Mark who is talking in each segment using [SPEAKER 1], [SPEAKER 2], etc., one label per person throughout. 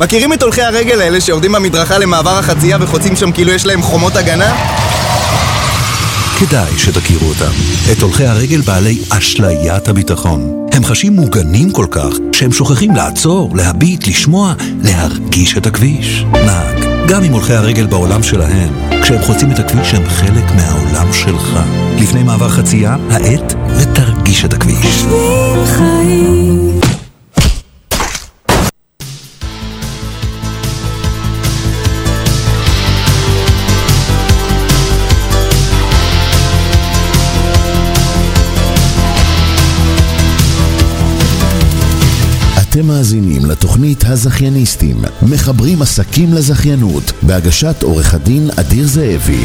[SPEAKER 1] מכירים את הולכי הרגל האלה שיורדים במדרכה למעבר החצייה וחוצים שם כאילו יש להם חומות הגנה?
[SPEAKER 2] כדאי שתכירו אותם. את הולכי הרגל בעלי אשליית הביטחון. הם חשים מוגנים כל כך, שהם שוכחים לעצור, להביט, לשמוע, להרגיש את הכביש. נהג, גם אם הולכי הרגל בעולם שלהם, כשהם חוצים את הכביש הם חלק מהעולם שלך. לפני מעבר חצייה, האט ותרגיש את הכביש.
[SPEAKER 3] בשביל חיים
[SPEAKER 4] לתוכנית הזכייניסטים, מחברים עסקים לזכיינות, בהגשת עורך הדין אדיר זאבי.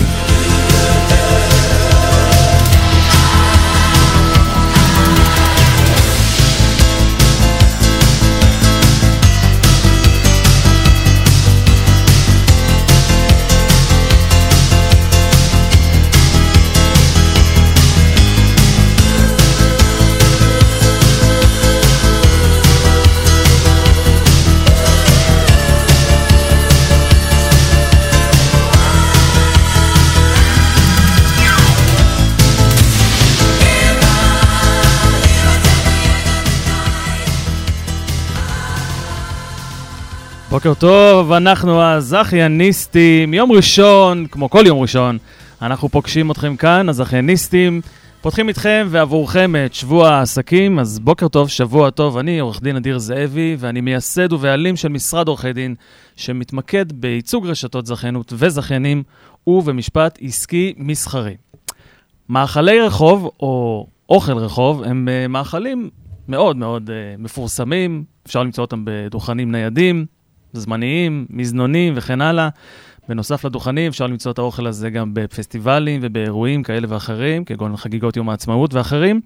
[SPEAKER 5] בוקר טוב, אנחנו הזכייניסטים. יום ראשון, כמו כל יום ראשון, אנחנו פוגשים אתכם כאן, הזכייניסטים. פותחים איתכם ועבורכם את שבוע העסקים, אז בוקר טוב, שבוע טוב. אני עורך דין אדיר זאבי, ואני מייסד ובעלים של משרד עורכי דין, שמתמקד בייצוג רשתות זכיינות וזכיינים ובמשפט עסקי מסחרי. מאכלי רחוב, או אוכל רחוב, הם אה, מאכלים מאוד מאוד אה, מפורסמים, אפשר למצוא אותם בדוכנים ניידים, זמניים, מזנונים וכן הלאה. בנוסף לדוכנים, אפשר למצוא את האוכל הזה גם בפסטיבלים ובאירועים כאלה ואחרים, כגון חגיגות יום העצמאות ואחרים.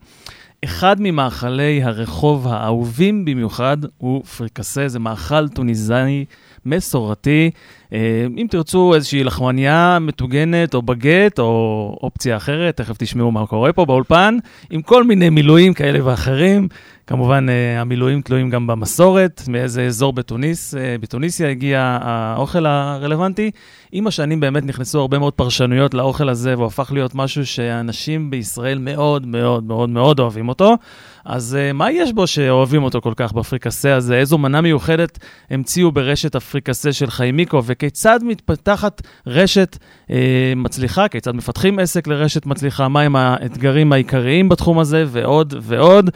[SPEAKER 5] אחד ממאכלי הרחוב האהובים במיוחד הוא פריקסה, זה מאכל טוניסאי מסורתי. אה, אם תרצו איזושהי לחמניה מטוגנת או בגט או אופציה אחרת, תכף תשמעו מה קורה פה באולפן, עם כל מיני מילואים כאלה ואחרים. כמובן, אה, המילואים תלויים גם במסורת, מאיזה אזור בתוניס, אה, בתוניסיה הגיע האוכל הרלוונטי. עם השנים באמת נכנסו הרבה מאוד פרשנויות לאוכל הזה, והוא הפך להיות משהו שאנשים בישראל מאוד מאוד מאוד מאוד אוהבים אותו. אז מה יש בו שאוהבים אותו כל כך בפריקסה הזה? איזו מנה מיוחדת המציאו ברשת הפריקסה של חיימיקו, וכיצד מתפתחת רשת uh, מצליחה? כיצד מפתחים עסק לרשת מצליחה? מהם האתגרים העיקריים בתחום הזה, ועוד ועוד.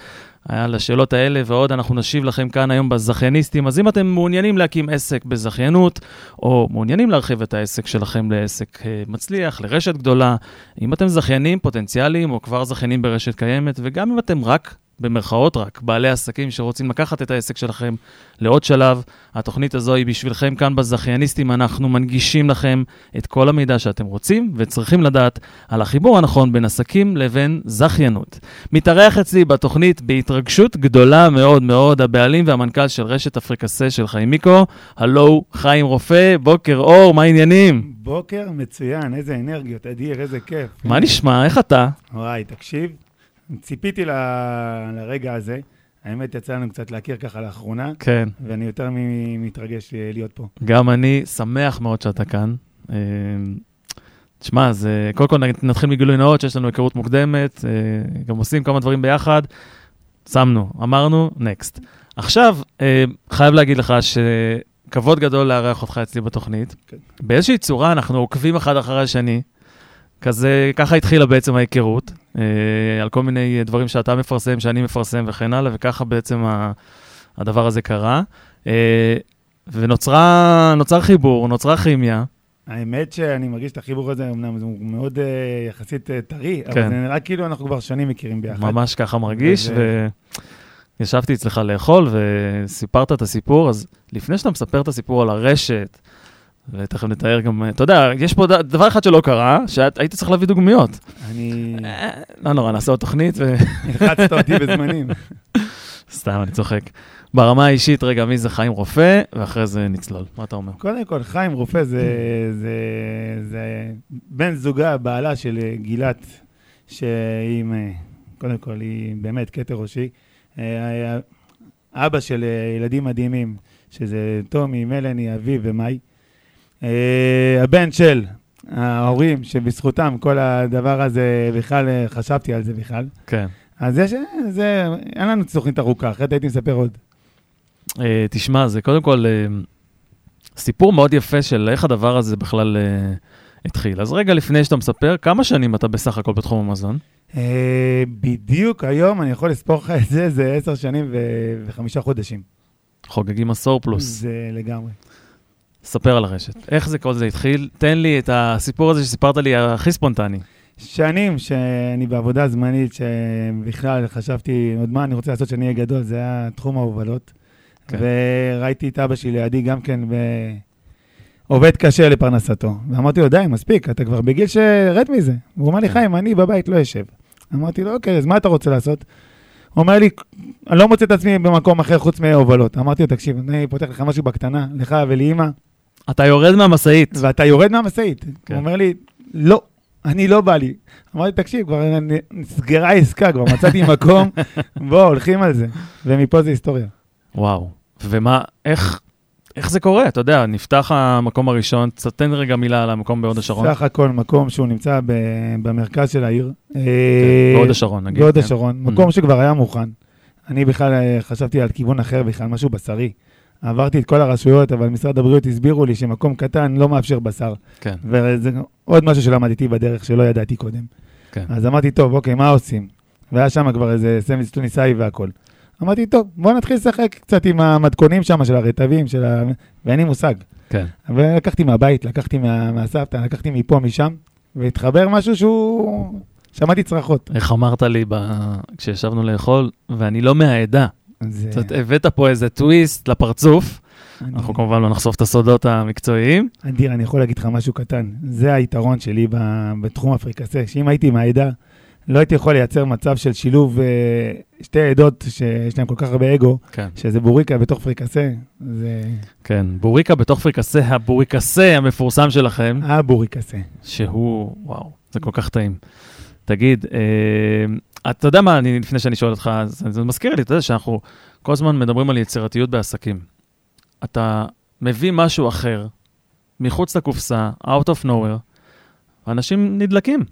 [SPEAKER 5] על השאלות האלה ועוד אנחנו נשיב לכם כאן היום בזכייניסטים. אז אם אתם מעוניינים להקים עסק בזכיינות, או מעוניינים להרחיב את העסק שלכם לעסק אה, מצליח, לרשת גדולה, אם אתם זכיינים פוטנציאליים או כבר זכיינים ברשת קיימת, וגם אם אתם רק במרכאות רק, בעלי עסקים שרוצים לקחת את העסק שלכם לעוד שלב. התוכנית הזו היא בשבילכם כאן בזכייניסטים, אנחנו מנגישים לכם את כל המידע שאתם רוצים וצריכים לדעת על החיבור הנכון בין עסקים לבין זכיינות. מתארח אצלי בתוכנית בהתרגשות גדולה מאוד מאוד, הבעלים והמנכ"ל של רשת אפריקסה של חיים מיקו, הלו, חיים רופא, בוקר אור, מה העניינים?
[SPEAKER 6] בוקר מצוין, איזה אנרגיות, אדיר, איזה כיף.
[SPEAKER 5] מה נשמע? איך אתה?
[SPEAKER 6] וואי, תקשיב, ציפיתי ל... לרגע הזה. האמת, יצא לנו קצת להכיר ככה לאחרונה,
[SPEAKER 5] כן.
[SPEAKER 6] ואני יותר מתרגש להיות פה.
[SPEAKER 5] גם אני שמח מאוד שאתה כאן. אה, תשמע, אז קודם כל נתחיל מגילוי נאות, שיש לנו היכרות מוקדמת, אה, גם עושים כמה דברים ביחד. שמנו, אמרנו, נקסט. עכשיו, אה, חייב להגיד לך שכבוד גדול לארח אותך אצלי בתוכנית.
[SPEAKER 6] כן.
[SPEAKER 5] באיזושהי צורה אנחנו עוקבים אחד אחרי השני. כזה, ככה התחילה בעצם ההיכרות, אה, על כל מיני דברים שאתה מפרסם, שאני מפרסם וכן הלאה, וככה בעצם ה, הדבר הזה קרה. אה, ונוצר חיבור, נוצרה כימיה.
[SPEAKER 6] האמת שאני מרגיש את החיבור הזה, אמנם הוא מאוד אה, יחסית אה, טרי, אבל
[SPEAKER 5] כן.
[SPEAKER 6] זה נראה כאילו אנחנו כבר שנים מכירים ביחד.
[SPEAKER 5] ממש ככה מרגיש,
[SPEAKER 6] וזה-
[SPEAKER 5] וישבתי אצלך לאכול וסיפרת את הסיפור, אז לפני שאתה מספר את הסיפור על הרשת, ותכף נתאר גם, אתה יודע, יש פה דבר אחד שלא קרה, שהיית צריך להביא דוגמיות.
[SPEAKER 6] אני...
[SPEAKER 5] לא נורא, נעשה עוד תוכנית,
[SPEAKER 6] הלחצת אותי בזמנים.
[SPEAKER 5] וסתם, אני צוחק. ברמה האישית, רגע, מי זה חיים רופא, ואחרי זה נצלול. מה אתה אומר?
[SPEAKER 6] קודם כל, חיים רופא זה, זה, זה בן זוגה, בעלה של אה, גילת, שהיא, אה, קודם כל, היא באמת כתר ראשי. אה, אבא של אה, ילדים מדהימים, שזה טומי, מלני, אביב ומאי. אה, הבן של ההורים, שבזכותם כל הדבר הזה, בכלל אה, חשבתי על זה בכלל.
[SPEAKER 5] כן.
[SPEAKER 6] אז יש, זה, אין לנו תוכנית ארוכה, אחרת הייתי מספר עוד.
[SPEAKER 5] אה, תשמע, זה קודם כל אה, סיפור מאוד יפה של איך הדבר הזה בכלל אה, התחיל. אז רגע לפני שאתה מספר, כמה שנים אתה בסך הכל בתחום המזון?
[SPEAKER 6] אה, בדיוק היום, אני יכול לספור לך את זה, זה עשר שנים וחמישה חודשים.
[SPEAKER 5] חוגגים עשור פלוס.
[SPEAKER 6] זה לגמרי.
[SPEAKER 5] ספר על הרשת. איך זה כל זה התחיל? תן לי את הסיפור הזה שסיפרת לי, הכי ספונטני.
[SPEAKER 6] שנים שאני בעבודה זמנית, שבכלל חשבתי, עוד מה אני רוצה לעשות שאני אהיה גדול, זה היה תחום ההובלות.
[SPEAKER 5] כן.
[SPEAKER 6] וראיתי את אבא שלי לידי גם כן, ב... עובד קשה לפרנסתו. ואמרתי לו, די, מספיק, אתה כבר בגיל שרד מזה. הוא אומר לי,
[SPEAKER 5] כן.
[SPEAKER 6] חיים, אני בבית לא אשב. אמרתי לו, אוקיי, אז מה אתה רוצה לעשות? הוא אומר לי, אני לא מוצא את עצמי במקום אחר חוץ מהובלות. אמרתי לו, תקשיב, אני פותח לך משהו בקטנה, לך ולאימא,
[SPEAKER 5] אתה יורד מהמשאית.
[SPEAKER 6] ואתה יורד מהמשאית.
[SPEAKER 5] כן.
[SPEAKER 6] הוא אומר לי, לא, אני לא בא לי. אמרתי, תקשיב, כבר נסגרה העסקה, כבר מצאתי מקום, בוא, הולכים על זה. ומפה זה היסטוריה.
[SPEAKER 5] וואו. ומה, איך, איך זה קורה? אתה יודע, נפתח המקום הראשון, תן רגע מילה על המקום בהוד השרון.
[SPEAKER 6] סך הכל מקום שהוא נמצא ב- במרכז של העיר.
[SPEAKER 5] כן,
[SPEAKER 6] אה,
[SPEAKER 5] בהוד השרון, נגיד.
[SPEAKER 6] בהוד
[SPEAKER 5] כן.
[SPEAKER 6] השרון,
[SPEAKER 5] Mm.
[SPEAKER 6] מקום שכבר היה מוכן. אני בכלל אה, חשבתי על כיוון אחר בכלל, משהו בשרי. עברתי את כל הרשויות, אבל משרד הבריאות הסבירו לי שמקום קטן לא מאפשר בשר.
[SPEAKER 5] כן,
[SPEAKER 6] וזה עוד משהו שלמדתי בדרך שלא ידעתי קודם.
[SPEAKER 5] כן.
[SPEAKER 6] אז אמרתי, טוב, אוקיי, מה עושים? והיה שם כבר איזה סמיץ טוניסאי והכל. אמרתי, טוב, בוא נתחיל לשחק קצת עם המתכונים שם של הרטבים, של ה... ואין לי מושג.
[SPEAKER 5] כן.
[SPEAKER 6] ולקחתי מהבית, לקחתי מה, מהסבתא, לקחתי מפה, משם, והתחבר משהו שהוא... שמעתי צרחות.
[SPEAKER 5] איך אמרת לי ב... כשישבנו לאכול, ואני לא מהעדה.
[SPEAKER 6] זה...
[SPEAKER 5] זאת אומרת, הבאת פה איזה טוויסט לפרצוף.
[SPEAKER 6] אני-
[SPEAKER 5] אנחנו כמובן לא נחשוף את הסודות המקצועיים.
[SPEAKER 6] אדיר, אני יכול להגיד לך משהו קטן. זה היתרון שלי בתחום הפריקסה, שאם הייתי מהעדה, לא הייתי יכול לייצר מצב של שילוב אה, שתי עדות שיש להם כל כך הרבה אגו,
[SPEAKER 5] כן.
[SPEAKER 6] שזה בוריקה בתוך פריקסה, זה
[SPEAKER 5] כן, בוריקה בתוך פריקסה, הבוריקסה המפורסם שלכם,
[SPEAKER 6] הבוריקסה.
[SPEAKER 5] שהוא, וואו, זה כל כך טעים. תגיד, אה, אתה יודע מה, אני, לפני שאני שואל אותך, זה, זה מזכיר לי, אתה יודע שאנחנו כל הזמן מדברים על יצירתיות בעסקים. אתה מביא משהו אחר, מחוץ לקופסה, out of nowhere, ואנשים נדלקים.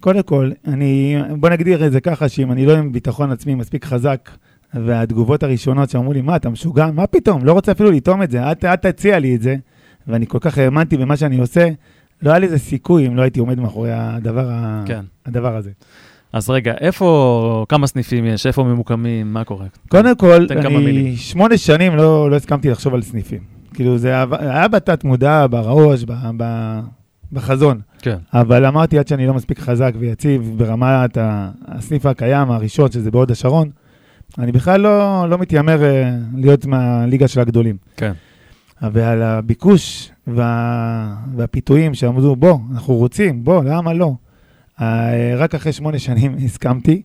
[SPEAKER 6] קודם כל, אני, בוא נגדיר את זה ככה, שאם אני לא עם ביטחון עצמי מספיק חזק, והתגובות הראשונות שאמרו לי, מה, אתה משוגע? מה פתאום? לא רוצה אפילו לטעום את זה, אל, תציע לי את זה. ואני כל כך האמנתי במה שאני עושה, לא היה לזה סיכוי אם לא הייתי עומד מאחורי הדבר.
[SPEAKER 5] כן.
[SPEAKER 6] הדבר הזה.
[SPEAKER 5] אז רגע, איפה, כמה סניפים יש, איפה ממוקמים, מה קורה?
[SPEAKER 6] קודם כל. אני שמונה שנים לא, לא הסכמתי לחשוב על סניפים. כאילו, זה היה- היה בתת מודע, בראש, ב, ב, בחזון.
[SPEAKER 5] כן.
[SPEAKER 6] אבל אמרתי, עד שאני לא מספיק חזק ויציב ברמת הסניף הקיים, הראשון, שזה בהוד השרון, אני בכלל לא, לא מתיימר אה, להיות מהליגה של הגדולים.
[SPEAKER 5] כן.
[SPEAKER 6] ועל הביקוש וה, והפיתויים שעמדו, בוא, אנחנו רוצים, בוא, למה לא? אה, רק אחרי שמונה שנים הסכמתי,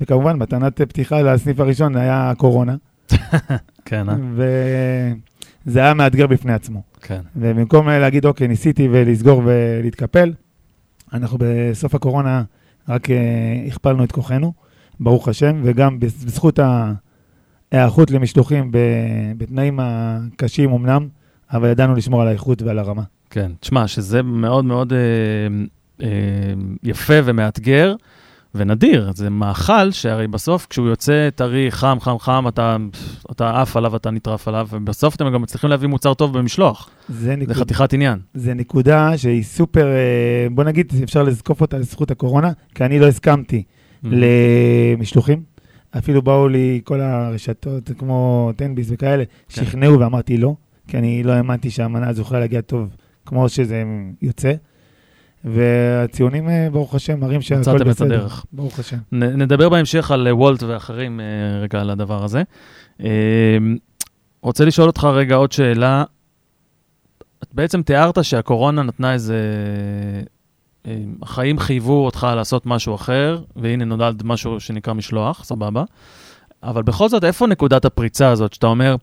[SPEAKER 6] וכמובן, מתנת פתיחה לסניף הראשון היה הקורונה,
[SPEAKER 5] כן, אה?
[SPEAKER 6] וזה היה מאתגר בפני עצמו.
[SPEAKER 5] כן.
[SPEAKER 6] ובמקום להגיד, אוקיי, ניסיתי ולסגור ולהתקפל, אנחנו בסוף הקורונה רק אה, הכפלנו את כוחנו, ברוך השם, וגם בז- בזכות ההיערכות למשלוחים בתנאים הקשים אמנם, אבל ידענו לשמור על האיכות ועל הרמה.
[SPEAKER 5] כן, תשמע, שזה מאוד מאוד אה, אה, יפה ומאתגר, ונדיר, זה מאכל שהרי בסוף כשהוא יוצא טרי, חם, חם, חם, אתה, אתה עף עליו, אתה נטרף עליו, ובסוף אתם גם מצליחים להביא מוצר טוב במשלוח.
[SPEAKER 6] זה,
[SPEAKER 5] זה
[SPEAKER 6] נקוד,
[SPEAKER 5] חתיכת עניין.
[SPEAKER 6] זה נקודה שהיא סופר, אה, בוא נגיד, אפשר לזקוף אותה לזכות הקורונה, כי אני לא הסכמתי
[SPEAKER 5] Mm-hmm.
[SPEAKER 6] למשלוחים. אפילו באו לי כל הרשתות, כמו תן-ביס וכאלה,
[SPEAKER 5] כן.
[SPEAKER 6] שכנעו ואמרתי לא, כי אני לא האמנתי שהמנה הזו יכולה להגיע טוב כמו שזה יוצא. והציונים, אה, ברוך השם, מראים שהכל בסדר.
[SPEAKER 5] מצאתם את הדרך.
[SPEAKER 6] ברוך השם.
[SPEAKER 5] נ- נדבר בהמשך על אה, וולט ואחרים אה, רגע על הדבר הזה. רוצה לשאול אותך רגע עוד שאלה. את בעצם תיארת שהקורונה נתנה איזה... החיים חייבו אותך לעשות משהו אחר, והנה נולד משהו שנקרא משלוח, סבבה. אבל בכל זאת, איפה נקודת הפריצה הזאת, שאתה אומר,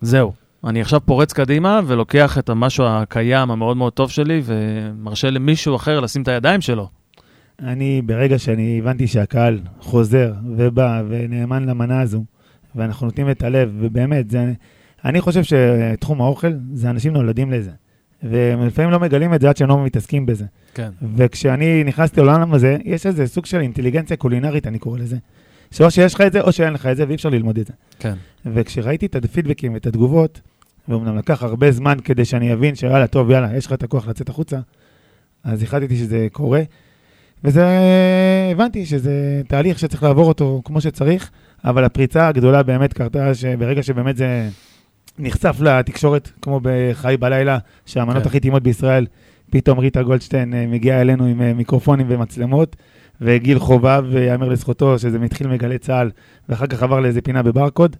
[SPEAKER 5] זהו, אני עכשיו פורץ קדימה ולוקח את המשהו הקיים המאוד מאוד טוב שלי ומרשה למישהו אחר לשים את הידיים שלו.
[SPEAKER 6] אני, ברגע שאני הבנתי שהקהל חוזר ובא ונאמן למנה הזו, ואנחנו נותנים את הלב, ובאמת, זה, אני חושב שתחום האוכל, זה אנשים נולדים לזה. ולפעמים לא מגלים את זה עד שהם לא מתעסקים בזה.
[SPEAKER 5] כן.
[SPEAKER 6] וכשאני נכנסתי לעולם הזה, יש איזה סוג של אינטליגנציה קולינרית, אני קורא לזה. שאו שיש לך את זה, או שאין לך את זה, ואי אפשר ללמוד את זה.
[SPEAKER 5] כן.
[SPEAKER 6] וכשראיתי את הפידבקים ואת התגובות, ואומנם לקח הרבה זמן כדי שאני אבין שיאללה, טוב, יאללה, יש לך את הכוח לצאת החוצה, אז החלטתי שזה קורה. וזה, הבנתי שזה תהליך שצריך לעבור אותו כמו שצריך, אבל הפריצה הגדולה באמת קרתה שברגע שבאמת זה נחשף לתקשורת, כמו בחי בלילה, שהמנות
[SPEAKER 5] כן.
[SPEAKER 6] הכי טעימות בישראל, פתאום ריטה גולדשטיין אה, מגיעה אלינו עם אה, מיקרופונים ומצלמות, וגיל חובב, יאמר לזכותו, שזה מתחיל מגלי צה"ל, ואחר כך עבר לאיזה פינה בברקוד,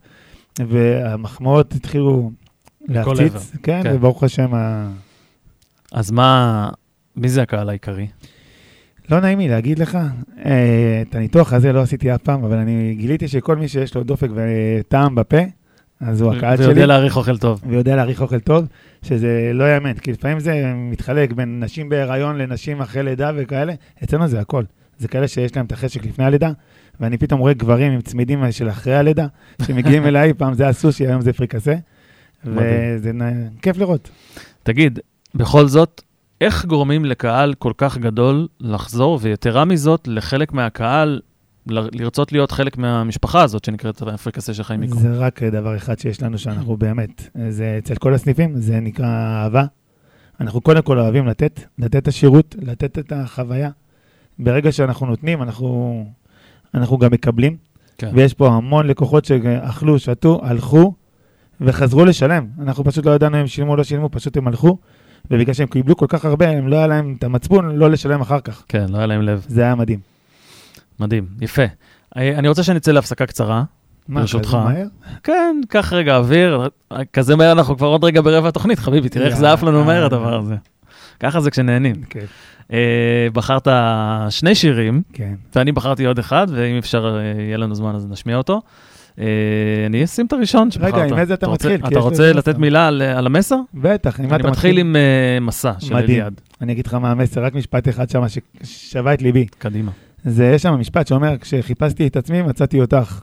[SPEAKER 6] והמחמאות התחילו להפציץ, כן,
[SPEAKER 5] כן.
[SPEAKER 6] וברוך השם, ה...
[SPEAKER 5] אז מה, מי זה הקהל העיקרי?
[SPEAKER 6] לא נעים לי להגיד לך, אה, את הניתוח הזה לא עשיתי אף פעם, אבל אני גיליתי שכל מי שיש לו דופק וטעם בפה, אז הוא הקהל שלי.
[SPEAKER 5] ויודע להעריך אוכל טוב.
[SPEAKER 6] ויודע להעריך אוכל טוב, שזה לא יאמן, כי לפעמים זה מתחלק בין נשים בהיריון לנשים אחרי לידה וכאלה, אצלנו זה הכל. זה כאלה שיש להם את החשק לפני הלידה, ואני פתאום רואה גברים עם צמידים של אחרי הלידה, שמגיעים אליי, פעם זה הסושי, היום זה פריקסה. וזה כיף לראות.
[SPEAKER 5] תגיד, בכל זאת, איך גורמים לקהל כל כך גדול לחזור, ויתרה מזאת, לחלק מהקהל ל- לרצות להיות חלק מהמשפחה הזאת שנקראת אפריקסה של חיים מיקרו?
[SPEAKER 6] זה רק דבר אחד שיש לנו שאנחנו באמת, זה אצל כל הסניפים, זה נקרא אהבה. אנחנו קודם כל אוהבים לתת, לתת את השירות, לתת את החוויה. ברגע שאנחנו נותנים, אנחנו, אנחנו גם מקבלים.
[SPEAKER 5] כן.
[SPEAKER 6] ויש פה המון לקוחות שאכלו, שתו, הלכו וחזרו לשלם. אנחנו פשוט לא ידענו אם שילמו או לא שילמו, פשוט הם הלכו, ובגלל שהם קיבלו כל כך הרבה, הם לא היה להם את המצפון לא לשלם אחר כך.
[SPEAKER 5] כן, לא היה להם לב.
[SPEAKER 6] זה היה מדהים.
[SPEAKER 5] מדהים, יפה. אה, אני רוצה שנצא להפסקה קצרה.
[SPEAKER 6] מה,
[SPEAKER 5] ברשותך.
[SPEAKER 6] כזה מהר?
[SPEAKER 5] כן, קח רגע אוויר, כזה מהר אנחנו כבר עוד רגע ברבע התוכנית, חביבי, תראה איך זה עף לנו מהר הדבר הזה. ככה זה כשנהנים.
[SPEAKER 6] כן,
[SPEAKER 5] אה, בחרת שני שירים,
[SPEAKER 6] כן.
[SPEAKER 5] ואני בחרתי עוד אחד, ואם אפשר אה, יהיה לנו זמן אז נשמיע אותו. אה, אני אשים את הראשון שבחרת.
[SPEAKER 6] רגע, עם איזה אתה מתחיל?
[SPEAKER 5] אתה רוצה לתת. מילה על- על המסר?
[SPEAKER 6] בטח, עם מה
[SPEAKER 5] אני
[SPEAKER 6] אתה
[SPEAKER 5] מתחיל עם אה, מסע של. אליעד.
[SPEAKER 6] אני אגיד לך מה המסר, רק משפט אחד שם ששבה את ליבי.
[SPEAKER 5] קדימה.
[SPEAKER 6] זה, יש שם משפט שאומר, כשחיפשתי את עצמי, מצאתי אותך.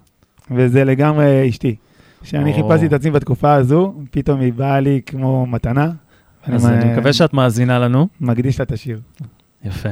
[SPEAKER 6] וזה לגמרי אשתי. כשאני. חיפשתי את עצמי בתקופה הזו, פתאום היא באה לי כמו מתנה.
[SPEAKER 5] אז אני מקווה שאת מאזינה לנו.
[SPEAKER 6] מקדיש לה את השיר.
[SPEAKER 5] יפה.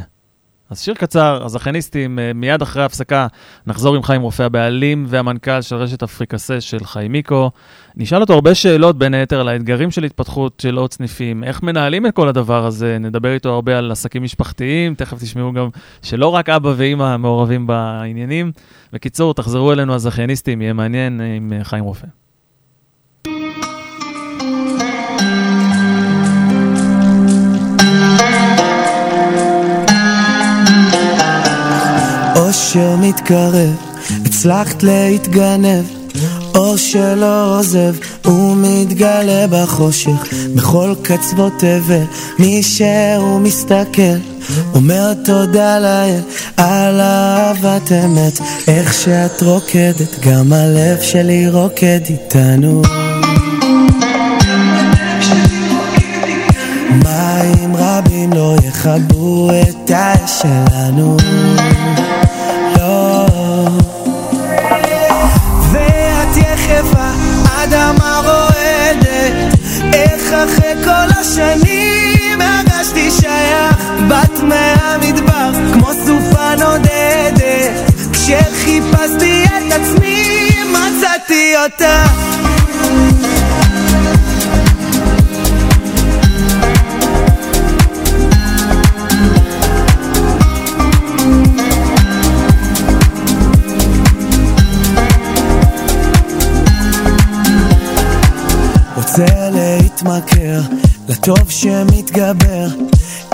[SPEAKER 5] אז שיר קצר, הזכייניסטים, אה, מיד אחרי ההפסקה נחזור עם חיים רופא הבעלים והמנכ"ל של רשת אפריקסה של חיים מיקו. נשאל אותו הרבה שאלות, בין היתר על האתגרים של התפתחות של עוד סניפים, איך מנהלים את כל הדבר הזה, נדבר איתו הרבה על עסקים משפחתיים, תכף תשמעו גם שלא רק אבא ואימא מעורבים בעניינים. בקיצור, תחזרו אלינו הזכייניסטים, יהיה מעניין אה, עם אה, חיים רופא.
[SPEAKER 7] אושר מתקרב, הצלחת להתגנב, אור שלא עוזב, הוא מתגלה בחושך, בכל קצוות תבל, מי שהוא מסתכל, אומר תודה לאל, על אהבת אמת, איך שאת רוקדת, גם הלב שלי רוקד איתנו. מים רבים לא יכבו את האש שלנו. אדמה רועדת, איך אחרי כל השנים הרגשתי שייך, בת מהמדבר, כמו סופה נודדת, כשחיפשתי את עצמי מצאתי אותה לטוב שמתגבר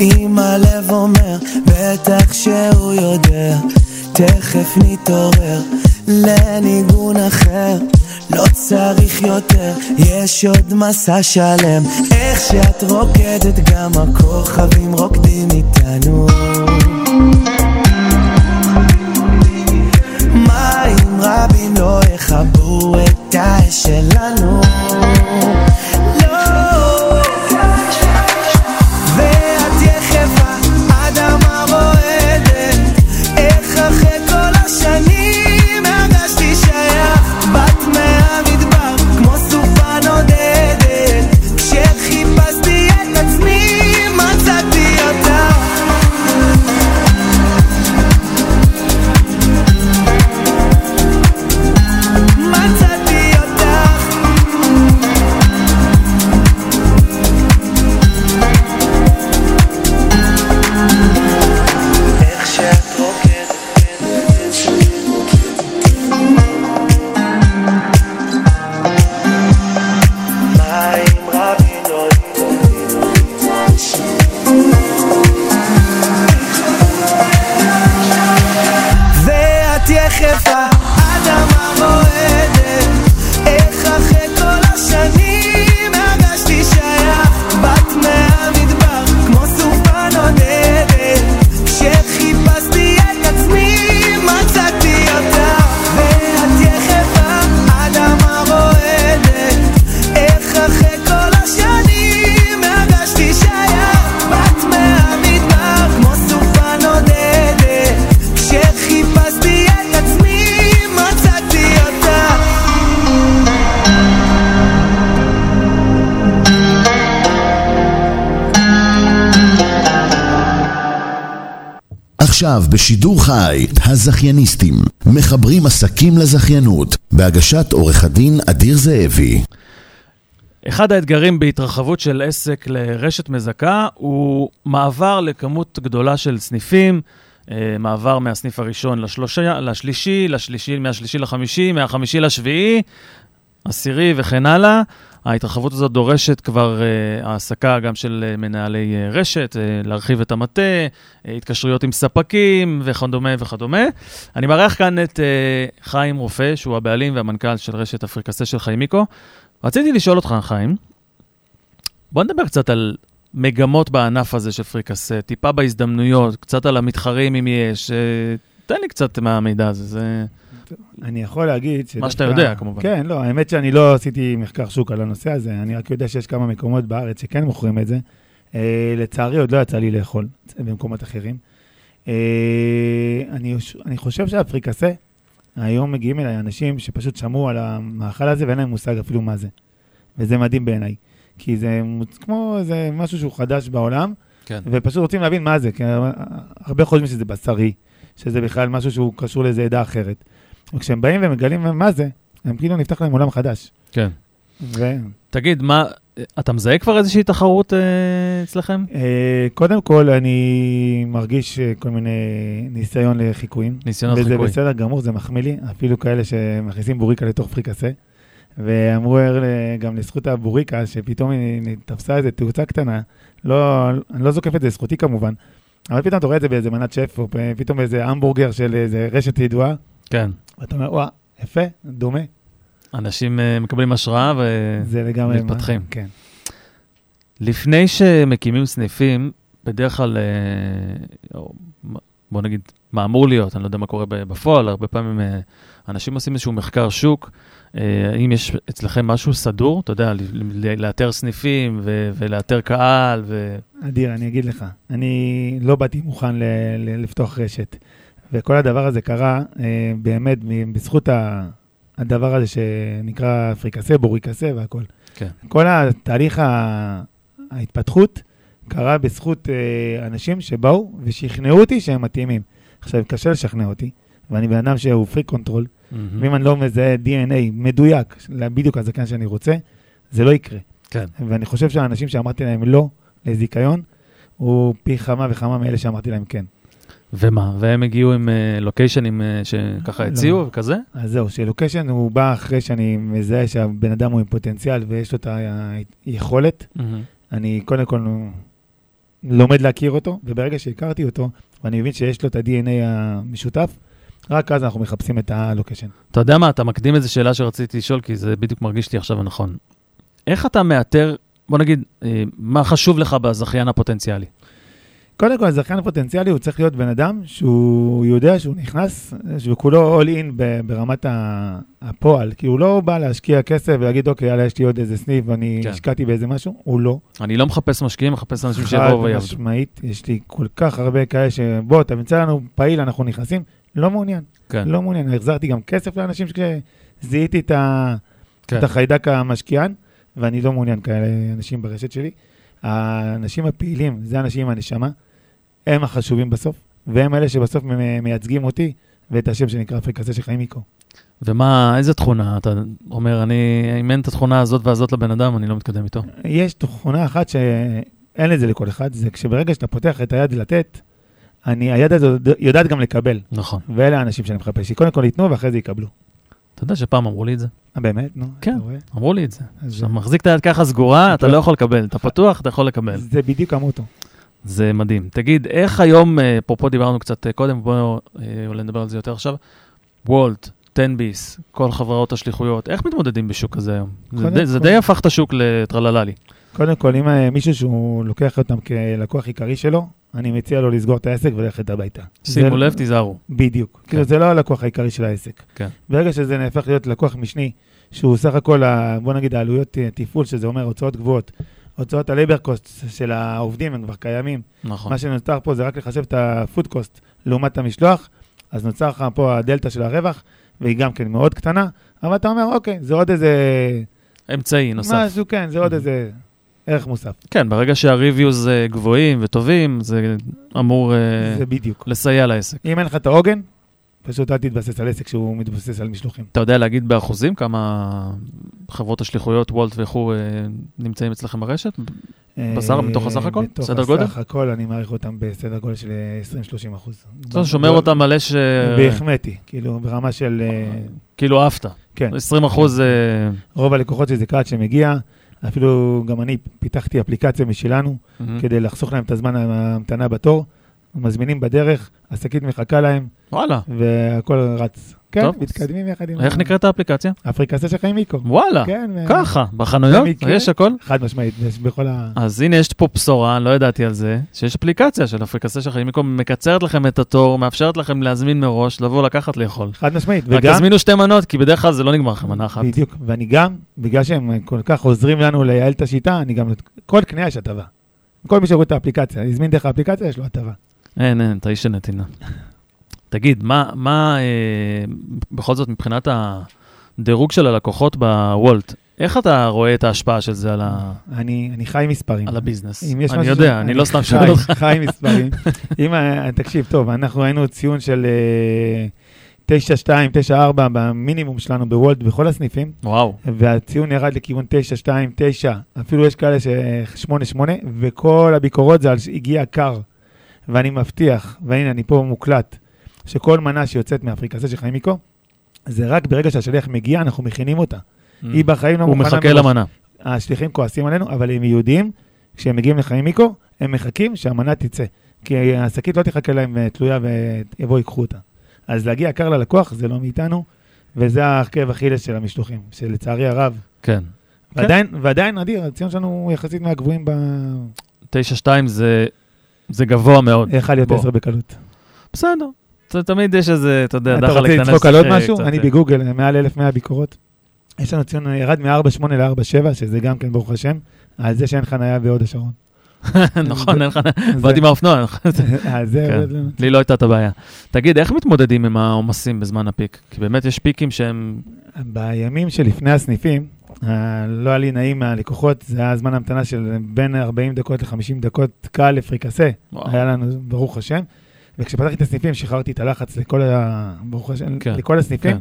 [SPEAKER 7] אם הלב אומר בטח שהוא יודע תכף נתעורר לניגון אחר לא צריך יותר, יש עוד מסע שלם איך שאת רוקדת גם הכוכבים רוקדים איתנו. מים רבים לא יכבו את האש שלנו
[SPEAKER 4] עכשיו בשידור חי, הזכייניסטים, מחברים עסקים לזכיינות, בהגשת עורך הדין אדיר זאבי.
[SPEAKER 5] אחד האתגרים בהתרחבות של עסק לרשת מזכה הוא מעבר לכמות גדולה של סניפים, אה, מעבר מהסניף הראשון לשלושה, לשלישי, לשלישי, מהשלישי לחמישי, מהחמישי לשביעי, עשירי וכן הלאה. ההתרחבות הזאת דורשת כבר uh, העסקה גם של uh, מנהלי uh, רשת, uh, להרחיב את המטה, uh, התקשרויות עם ספקים וכדומה וכדומה. אני מארח כאן את uh, חיים רופא, שהוא הבעלים והמנכ"ל של רשת אפריקסה של חיימיקו. רציתי לשאול אותך, חיים, בוא נדבר קצת על מגמות בענף הזה של פריקסה, טיפה בהזדמנויות, קצת על המתחרים אם יש. תן לי קצת מהמידע הזה, זה...
[SPEAKER 6] אני יכול להגיד...
[SPEAKER 5] מה שאתה יודע, כמובן.
[SPEAKER 6] כן, לא, האמת שאני לא עשיתי מחקר שוק על הנושא הזה, אני רק יודע שיש כמה מקומות בארץ שכן מוכרים את זה. אה, לצערי עוד לא יצא לי לאכול במקומות אחרים. אה, אני, אני חושב שהפריקסה, היום מגיעים אליי אנשים שפשוט שמעו על המאכל הזה ואין להם מושג אפילו מה זה. וזה מדהים בעיניי. כי זה כמו איזה משהו שהוא חדש בעולם,
[SPEAKER 5] כן.
[SPEAKER 6] ופשוט רוצים להבין מה זה, כי הרבה חושבים שזה בשרי, שזה בכלל משהו שהוא קשור לאיזה עדה אחרת. וכשהם באים ומגלים מה זה, הם כאילו נפתח להם עולם חדש.
[SPEAKER 5] כן.
[SPEAKER 6] ו...
[SPEAKER 5] תגיד, מה, אתה מזהה כבר איזושהי תחרות אה, אצלכם?
[SPEAKER 6] אה, קודם כל, אני מרגיש אה, כל מיני ניסיון לחיקויים.
[SPEAKER 5] ניסיונות
[SPEAKER 6] וזה
[SPEAKER 5] חיקוי.
[SPEAKER 6] בסדר גמור, זה מחמיא לי, אפילו כאלה שמכניסים בוריקה לתוך פריקסה. ואמרו אה, גם לזכות הבוריקה, שפתאום היא תפסה איזה תאוצה קטנה, לא, אני לא זוקף את זה לזכותי כמובן, אבל פתאום אתה רואה את זה באיזה מנת שף, או פתאום באיזה המבורגר של איזה רשת ידועה,
[SPEAKER 5] כן.
[SPEAKER 6] ואתה אומר, וואה, יפה, דומה.
[SPEAKER 5] אנשים אה, מקבלים השראה ו...
[SPEAKER 6] זה לגמרי...
[SPEAKER 5] מתפתחים.
[SPEAKER 6] כן.
[SPEAKER 5] לפני שמקימים סניפים, בדרך כלל, אה, בוא נגיד, מה אמור להיות, אני לא יודע מה קורה בפועל, הרבה פעמים אה, אנשים עושים איזשהו מחקר שוק. האם יש אצלכם משהו סדור, אתה יודע, לאתר סניפים ו- ולאתר קהל, ו...
[SPEAKER 6] אדיר, אני אגיד לך, אני לא באתי מוכן ל- ל- לפתוח רשת, וכל הדבר הזה קרה אה, באמת בזכות הדבר הזה שנקרא פריקסה, בוריקסה והכל.
[SPEAKER 5] כן.
[SPEAKER 6] כל התהליך ההתפתחות קרה בזכות אה, אנשים שבאו ושכנעו אותי שהם מתאימים. עכשיו, קשה לשכנע אותי, ואני בן אדם שהוא freak control,
[SPEAKER 5] מהמם.
[SPEAKER 6] ואם אני לא מזהה DNA מדויק, בדיוק הזכיין שאני רוצה, זה לא יקרה.
[SPEAKER 5] כן.
[SPEAKER 6] ואני חושב שהאנשים שאמרתי להם לא לזיכיון, הוא פי כמה וכמה מאלה שאמרתי להם כן.
[SPEAKER 5] ומה? והם הגיעו עם אה, לוקיישנים אה, שככה
[SPEAKER 6] לא.
[SPEAKER 5] הציעו וכזה?
[SPEAKER 6] אז זהו, שלוקיישן הוא בא אחרי שאני מזהה שהבן אדם הוא עם פוטנציאל ויש לו את היכולת.
[SPEAKER 5] מהמם.
[SPEAKER 6] אני קודם כל לומד להכיר אותו, וברגע שהכרתי אותו, ואני מבין שיש לו את ה-DNA המשותף, רק אז אנחנו מחפשים את הלוקיישן.
[SPEAKER 5] אתה יודע מה, אתה מקדים איזו שאלה שרציתי לשאול, כי זה בדיוק מרגיש לי עכשיו נכון. איך אתה מאתר, בוא נגיד, אה, מה חשוב לך בזכיין הפוטנציאלי?
[SPEAKER 6] קודם כל, הזכיין פוטנציאלי הוא צריך להיות בן אדם שהוא יודע שהוא נכנס, שהוא כולו all in ב- ברמת הפועל, כי הוא לא בא להשקיע כסף ולהגיד, אוקיי, יאללה, יש לי עוד איזה סניף ואני
[SPEAKER 5] כן.
[SPEAKER 6] השקעתי באיזה משהו, הוא לא.
[SPEAKER 5] אני לא מחפש משקיעים, מחפש אנשים
[SPEAKER 6] חד
[SPEAKER 5] שיבואו ויעבדו.
[SPEAKER 6] משמעית, יש לי כל כך הרבה כאלה שבוא, תמצא לנו פעיל, אנחנו נכנסים, לא מעוניין,
[SPEAKER 5] כן,
[SPEAKER 6] לא מעוניין. החזרתי גם כסף לאנשים שזיהיתי את, ה...
[SPEAKER 5] כן.
[SPEAKER 6] את החיידק המשקיען, ואני לא מעוניין כאלה אנשים ברשת שלי. האנשים הפעילים, זה האנשים עם הנשמה, הם החשובים בסוף, והם אלה שבסוף מייצגים אותי ואת השם שנקרא אפריקסה של חיים מיקו.
[SPEAKER 5] ומה, איזה תכונה? אתה אומר, אני, אם אין את התכונה הזאת והזאת לבן אדם, אני לא מתקדם איתו.
[SPEAKER 6] יש תכונה אחת שאין את זה לכל אחד, זה כשברגע שאתה פותח את היד לתת, אני, היד הזאת יודעת גם לקבל,
[SPEAKER 5] נכון.
[SPEAKER 6] ואלה האנשים שאני מחפש, שקודם כל ייתנו ואחרי זה יקבלו.
[SPEAKER 5] אתה יודע שפעם אמרו לי את זה?
[SPEAKER 6] אה, באמת? נו,
[SPEAKER 5] כן. אמרו לי את זה.
[SPEAKER 6] אז
[SPEAKER 5] כשאתה מחזיק את היד ככה סגורה, אתה לא יכול לקבל. אתה פתוח, אתה יכול לקבל.
[SPEAKER 6] זה בדיוק המוטו.
[SPEAKER 5] זה מדהים. תגיד, איך היום, אה, אפרופו דיברנו קצת אה, קודם, בואו אה, אולי נדבר על זה יותר עכשיו, וולט, טנביס, כל חברות השליחויות, איך מתמודדים בשוק כזה היום? זה זה די הפך את השוק לטרלללי.
[SPEAKER 6] קודם כל, אם מישהו שהוא לוקח אותם כלקוח עיקרי שלו, אני מציע לו לסגור את העסק וללכת הביתה.
[SPEAKER 5] שימו לב, תיזהרו.
[SPEAKER 6] בדיוק.
[SPEAKER 5] כן.
[SPEAKER 6] כאילו, זה לא הלקוח העיקרי של העסק.
[SPEAKER 5] כן.
[SPEAKER 6] ברגע שזה נהפך להיות לקוח משני, שהוא סך הכל, ה- בוא נגיד, העלויות תפעול, שזה אומר הוצאות גבוהות, הוצאות ה-labor cost של העובדים, הם כבר קיימים.
[SPEAKER 5] נכון.
[SPEAKER 6] מה שנוצר פה זה רק לחשב את ה-food cost לעומת המשלוח, אז נוצר לך פה הדלתא של הרווח, והיא גם כן מאוד קטנה, אבל אתה אומר, אוקיי, זה עוד איזה...
[SPEAKER 5] אמצעי נוסף.
[SPEAKER 6] משהו, כן, זה עוד. איזה ערך מוסף.
[SPEAKER 5] כן, ברגע שהריוויוז אה, גבוהים וטובים, זה אמור אה,
[SPEAKER 6] זה בדיוק.
[SPEAKER 5] לסייע לעסק.
[SPEAKER 6] אם אין לך את העוגן, פשוט אל תתבסס על עסק שהוא מתבסס על משלוחים.
[SPEAKER 5] אתה יודע להגיד באחוזים כמה חברות השליחויות, וולט וכו', אה, נמצאים אצלכם ברשת?
[SPEAKER 6] אה,
[SPEAKER 5] מתוך הסך הכל?
[SPEAKER 6] בתוך
[SPEAKER 5] סדר גודל?
[SPEAKER 6] הסך הכל אני מעריך אותם בסדר גודל של אה, 20-30 אחוז.
[SPEAKER 5] אתה שומר אותם על אש, אה,
[SPEAKER 6] בהחמאתי, כאילו ברמה של... אה,
[SPEAKER 5] כאילו עפת.
[SPEAKER 6] כן,
[SPEAKER 5] 20 אחוז, אה,
[SPEAKER 6] רוב הלקוחות שלי זה קהל שמגיע, אפילו גם אני פיתחתי אפליקציה משלנו. כדי לחסוך להם את הזמן ההמתנה בתור. מזמינים בדרך, השקית מחכה להם,
[SPEAKER 5] וואלה.
[SPEAKER 6] והכל רץ. כן,
[SPEAKER 5] טוב.
[SPEAKER 6] מתקדמים יחד עם...
[SPEAKER 5] איך נקראת האפליקציה?
[SPEAKER 6] אפריקסה של חיים מיקו.
[SPEAKER 5] וואלה.
[SPEAKER 6] כן,
[SPEAKER 5] ככה, בחנויות? יש הכל?
[SPEAKER 6] חד משמעית, יש בכל ה...
[SPEAKER 5] אז הנה, יש פה בשורה, לא ידעתי על זה, שיש אפליקציה של אפליקציה שלכם, במקום מקצרת לכם את התור, מאפשרת לכם להזמין מראש, לבוא לקחת לאכול.
[SPEAKER 6] חד משמעית,
[SPEAKER 5] רק
[SPEAKER 6] וגם...
[SPEAKER 5] תזמינו שתי מנות, כי בדרך כלל זה לא נגמר לכם מנה אחת.
[SPEAKER 6] בדיוק, ואני גם, בגלל שהם כל כך עוזרים לנו לייעל את השיטה, אני גם, כל קנייה יש הטבה. כל מי שרואה את האפליקציה, הזמין דרך האפליקציה, יש לו הטבה.
[SPEAKER 5] אין, אין, אתה איש של נתינה. תגיד, מה, מה אה, בכל זאת מבחינת הדירוג של הלקוחות בוולט, איך אתה רואה את ההשפעה של זה על, ה,
[SPEAKER 6] אני, אני חי מספרים.
[SPEAKER 5] על הביזנס? אני יודע,
[SPEAKER 6] ש-
[SPEAKER 5] אני לא סתם שואל אותך.
[SPEAKER 6] חי מספרים. אם, ה- תקשיב, טוב, אנחנו היינו ציון של אה, 9-2, 9-4 במינימום שלנו בוולט בכל הסניפים,
[SPEAKER 5] וואו,
[SPEAKER 6] והציון ירד לכיוון 9-2, 9, אפילו יש כאלה ש-8-8, וכל הביקורות זה על שהגיע קר. ואני מבטיח, והנה אני פה מוקלט, שכל מנה שיוצאת מאפריקסה של חיים מיקו, זה רק ברגע שהשליח מגיע, אנחנו מכינים אותה. היא בחיים לא
[SPEAKER 5] Mm. הוא
[SPEAKER 6] מוכנה
[SPEAKER 5] מחכה
[SPEAKER 6] מראש.
[SPEAKER 5] למנה.
[SPEAKER 6] השליחים כועסים עלינו, אבל הם יהודים, כשהם מגיעים לחיים מיקו, הם מחכים שהמנה תצא. כי השקית לא תחכה להם תלויה ויבואו ייקחו אותה. אז להגיע קר ללקוח זה לא מאיתנו, וזה העקב אכילס של המשלוחים, שלצערי הרב.
[SPEAKER 5] כן.
[SPEAKER 6] ועדיין, ועדיין, אדיר, הציון שלנו הוא יחסית מהגבוהים ב...
[SPEAKER 5] 9-2 זה, זה גבוה מאוד.
[SPEAKER 6] יכול להיות
[SPEAKER 5] בוא.
[SPEAKER 6] 10 בקלות.
[SPEAKER 5] בסדר. תמיד יש איזה, אתה יודע,
[SPEAKER 6] אתה
[SPEAKER 5] דחל
[SPEAKER 6] רוצה
[SPEAKER 5] להיכנס.
[SPEAKER 6] לצחוק על עוד
[SPEAKER 5] אה,
[SPEAKER 6] משהו? אני
[SPEAKER 5] אה.
[SPEAKER 6] בגוגל, מעל 1,100 ביקורות. יש לנו ציון, ירד מ-4.8 ל-4.7, שזה גם כן, ברוך השם, על זה שאין חניה בהוד השרון.
[SPEAKER 5] נכון, אין.
[SPEAKER 6] זה-
[SPEAKER 5] באתי מהאופנוע.
[SPEAKER 6] אה,
[SPEAKER 5] כן. לי לא הייתה את הבעיה. תגיד, איך מתמודדים עם העומסים בזמן הפיק? כי באמת יש פיקים שהם...
[SPEAKER 6] בימים שלפני הסניפים, ה- לא היה לי נעים מהלקוחות, זה היה זמן המתנה של בין 40 דקות ל-50 דקות קל לפריקסה. היה לנו, ברוך השם. וכשפתחתי את הסניפים, שחררתי את הלחץ לכל, ה...
[SPEAKER 5] כן,
[SPEAKER 6] לכל הסניפים.
[SPEAKER 5] כן.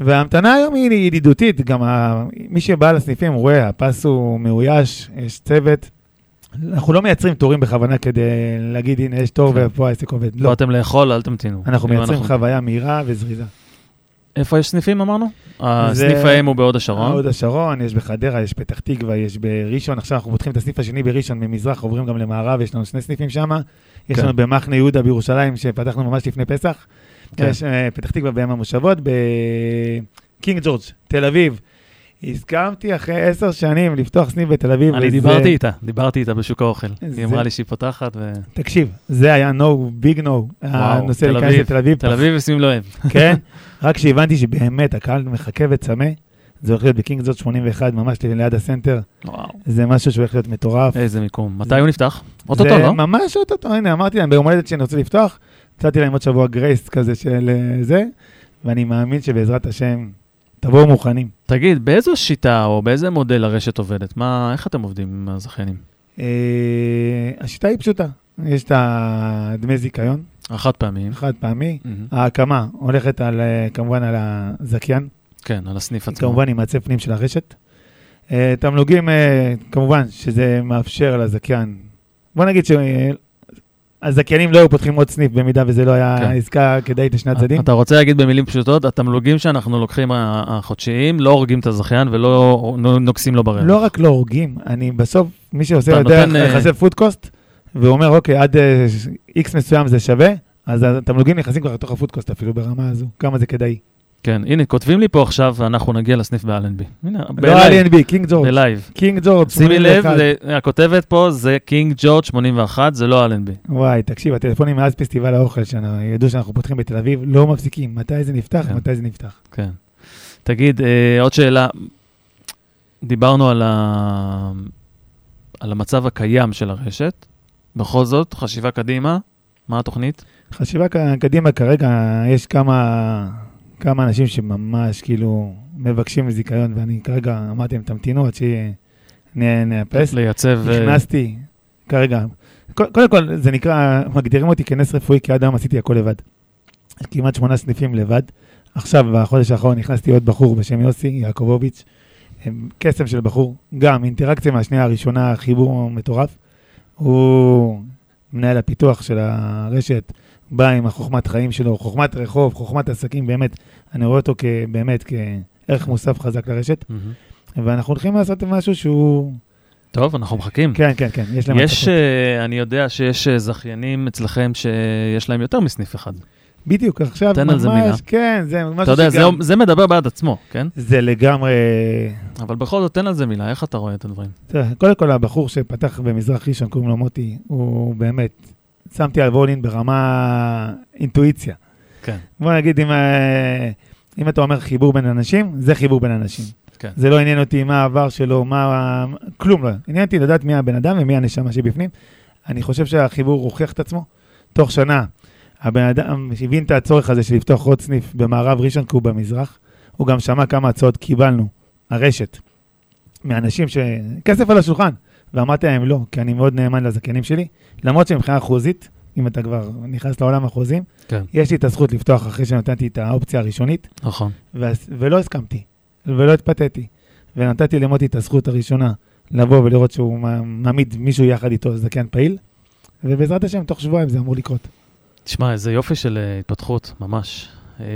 [SPEAKER 6] וההמתנה היום היא ידידותית, גם ה... מי שבא לסניפים רואה, הפס הוא מאויש, יש צוות. אנחנו לא מייצרים תורים בכוונה כדי להגיד, הנה, יש תור
[SPEAKER 5] כן.
[SPEAKER 6] ופה העסק עובד. לא,
[SPEAKER 5] באתם לאכול, אל תמתינו.
[SPEAKER 6] אנחנו
[SPEAKER 5] אם
[SPEAKER 6] מייצרים חוויה מהירה וזריזה.
[SPEAKER 5] איפה יש סניפים אמרנו? הסניף
[SPEAKER 6] זה-
[SPEAKER 5] האם הוא בהוד השרון.
[SPEAKER 6] הוד השרון, יש בחדרה, יש פתח תקווה, יש בראשון, עכשיו אנחנו פותחים את הסניף השני בראשון, ממזרח עוברים גם למערב, יש לנו שני סניפים שם. יש
[SPEAKER 5] כן.
[SPEAKER 6] לנו במחנה יהודה בירושלים, שפתחנו ממש לפני פסח.
[SPEAKER 5] כן.
[SPEAKER 6] יש אה, פתח תקווה בים המושבות, בקינג ג'ורג', תל אביב. הסכמתי אחרי עשר שנים לפתוח סניף בתל אביב.
[SPEAKER 5] אני דיברתי איתה, דיברתי איתה בשוק האוכל. היא אמרה לי שהיא פותחת, ו...
[SPEAKER 6] תקשיב, זה היה no, big no. הנושא להיכנס
[SPEAKER 5] אביב.
[SPEAKER 6] לתל אביב.
[SPEAKER 5] תל אביב ושים לב.
[SPEAKER 6] כן, רק כשהבנתי שבאמת הקהל מחכה וצמא, זה הולך להיות בקינג ג'ורג' 81, ממש ליד הסנטר.
[SPEAKER 5] וואו,
[SPEAKER 6] זה משהו שהולך להיות מטורף.
[SPEAKER 5] איזה מיקום. מתי הוא נפתח? אוטוטו,
[SPEAKER 6] זה
[SPEAKER 5] לא?
[SPEAKER 6] ממש אוטוטו, הנה, אמרתי להם ביום הולדת שאני רוצה לפתוח, נתתי להם עוד שבוע grace כזה של אה, זה, ואני מאמין שבעזרת השם, תבואו מוכנים.
[SPEAKER 5] תגיד, באיזו שיטה או באיזה מודל הרשת עובדת? מה, איך אתם עובדים עם הזכיינים?
[SPEAKER 6] אה, השיטה היא פשוטה, יש את הדמי זיכיון,
[SPEAKER 5] החד פעמיים.
[SPEAKER 6] חד פעמי,
[SPEAKER 5] מהמם.
[SPEAKER 6] ההקמה הולכת על, אה, כמובן על הזכיין,
[SPEAKER 5] כן, על הסניף עצמו.
[SPEAKER 6] כמובן עם מעצב פנים של הרשת. אה, תמלוגים, אה, כמובן שזה מאפשר לזכיין, בוא נגיד שהזכיינים לא היו פותחים עוד סניף במידה וזה לא היה
[SPEAKER 5] כן.
[SPEAKER 6] עסקה כדאית לשני הצדדים.
[SPEAKER 5] אתה רוצה להגיד במילים פשוטות, התמלוגים שאנחנו לוקחים החודשיים לא הורגים את הזכיין ולא נו- נוגסים לו ברווח.
[SPEAKER 6] לא רק לא הורגים, אני בסוף, מי שעושה יותר
[SPEAKER 5] נותן, אה,
[SPEAKER 6] והוא אומר, אוקיי, עד איקס מסוים זה שווה, אז התמלוגים נכנסים כבר לתוך ה food cost אפילו ברמה הזו, כמה זה כדאי.
[SPEAKER 5] כן, הנה, כותבים לי פה עכשיו, ואנחנו נגיע לסניף באלנבי. הנה,
[SPEAKER 6] לא אלנבי, קינג ג'ורג'.
[SPEAKER 5] ב live.
[SPEAKER 6] קינג ג'ורג',
[SPEAKER 5] שימי לב,
[SPEAKER 6] 81.
[SPEAKER 5] הכותבת פה זה קינג ג'ורג' 81, זה לא אלנבי.
[SPEAKER 6] וואי, תקשיב, הטלפונים מאז פסטיבל האוכל, שידעו שאנחנו פותחים בתל אביב, לא מפסיקים. מתי זה נפתח?
[SPEAKER 5] כן.
[SPEAKER 6] מתי זה נפתח?
[SPEAKER 5] כן. תגיד, אה, עוד שאלה. דיברנו על, ה... על המצב הקיים של הרשת. בכל זאת, חשיבה קדימה, מה התוכנית?
[SPEAKER 6] חשיבה קדימה, כרגע יש כמה, כמה אנשים שממש כאילו מבקשים זיכיון, ואני כרגע אמרתי להם, תמתינו עד שנאפס.
[SPEAKER 5] לייצב... אה,
[SPEAKER 6] נכנסתי, כרגע, קודם כל, זה נקרא, מגדירים אותי כנס רפואי, כי עד היום עשיתי הכל לבד. כמעט שמונה סניפים לבד. עכשיו, בחודש האחרון נכנסתי עוד בחור בשם יוסי יעקובוביץ', קסם של בחור, גם אינטראקציה מהשנייה הראשונה, חיבור מטורף. הוא מנהל הפיתוח של הרשת, בא עם החוכמת חיים שלו, חוכמת רחוב, חוכמת עסקים, באמת, אני רואה אותו כבאמת כערך מוסף חזק לרשת,
[SPEAKER 5] מהמם.
[SPEAKER 6] ואנחנו הולכים לעשות משהו שהוא...
[SPEAKER 5] טוב, אנחנו מחכים.
[SPEAKER 6] כן, כן, כן, יש להם...
[SPEAKER 5] יש. אה, אני יודע שיש אה, זכיינים אצלכם שיש להם יותר מסניף אחד.
[SPEAKER 6] בדיוק, עכשיו
[SPEAKER 5] תן על זה מילה.
[SPEAKER 6] כן, זה משהו
[SPEAKER 5] אתה יודע, זה,
[SPEAKER 6] שגם...
[SPEAKER 5] זה מדבר בעד עצמו, כן?
[SPEAKER 6] זה לגמרי...
[SPEAKER 5] אבל בכל זאת, תן על זה מילה, איך אתה רואה את הדברים?
[SPEAKER 6] תראה, קודם כל, הבחור שפתח במזרח ראשון, קוראים לו מוטי, הוא באמת, שמתי על וולין ברמה אינטואיציה.
[SPEAKER 5] כן.
[SPEAKER 6] בוא נגיד, אם, אה, אם אתה אומר חיבור בין אנשים, זה חיבור בין אנשים.
[SPEAKER 5] כן.
[SPEAKER 6] זה לא עניין אותי מה העבר שלו, מה... כלום לא. עניין אותי לדעת מי הבן אדם ומי הנשמה שבפנים. אני חושב שהחיבור הוכיח את עצמו. תוך שנה, הבן אדם הבין את הצורך הזה של לפתוח עוד סניף במערב ראשון, כי הוא במזרח. הוא גם שמע כמה הצעות קיבלנו, הרשת, מאנשים ש... כסף על השולחן. ואמרתי להם לא, כי אני מאוד נאמן לזכיינים שלי. למרות שמבחינה אחוזית, אם אתה כבר נכנס לעולם החוזים,
[SPEAKER 5] כן.
[SPEAKER 6] יש לי את הזכות לפתוח אחרי שנתתי את האופציה הראשונית.
[SPEAKER 5] נכון.
[SPEAKER 6] ו- ולא הסכמתי, ולא התפתיתי, ונתתי למוטי את הזכות הראשונה לבוא ולראות שהוא מע- מעמיד מישהו יחד איתו, זכיין פעיל, ובעזרת השם, תוך שבועיים זה אמור לקרות.
[SPEAKER 5] תשמע, איזה יופי של אה, התפתחות, ממש. אה,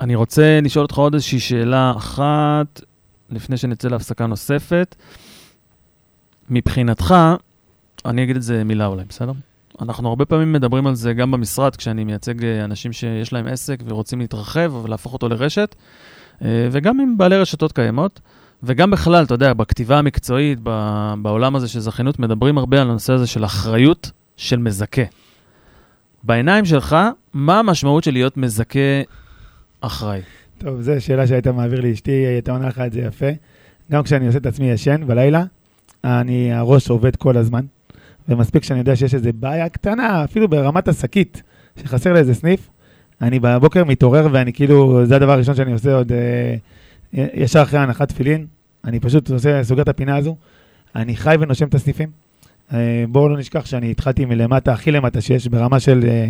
[SPEAKER 5] אני רוצה לשאול אותך עוד איזושהי שאלה אחת, לפני שנצא להפסקה נוספת. מבחינתך, אני אגיד את זה מילה אולי, בסדר? אנחנו הרבה פעמים מדברים על זה גם במשרד, כשאני מייצג אה, אנשים שיש להם עסק ורוצים להתרחב ולהפוך אותו לרשת, וגם עם בעלי רשתות קיימות, וגם בכלל, אתה יודע, בכתיבה המקצועית, בעולם הזה של זכיינות, מדברים הרבה על הנושא הזה של אחריות של מזכה. בעיניים שלך, מה המשמעות של להיות מזכה אחראי?
[SPEAKER 6] טוב, זו שאלה שהיית מעביר לי, אשתי הייתה עונה לך את זה יפה. גם כשאני עושה את עצמי ישן בלילה, אני, הראש עובד כל הזמן, ומספיק שאני יודע שיש איזו בעיה קטנה, אפילו ברמת השקית, שחסר לי איזה סניף, אני בבוקר מתעורר ואני כאילו, זה הדבר הראשון שאני עושה עוד אה, ישר אחרי הנחת תפילין, אני פשוט עושה, סוגר את הפינה הזו, אני חי ונושם את הסניפים, אה, בואו לא נשכח שאני התחלתי מלמטה, הכי למטה שיש, ברמה של, אה,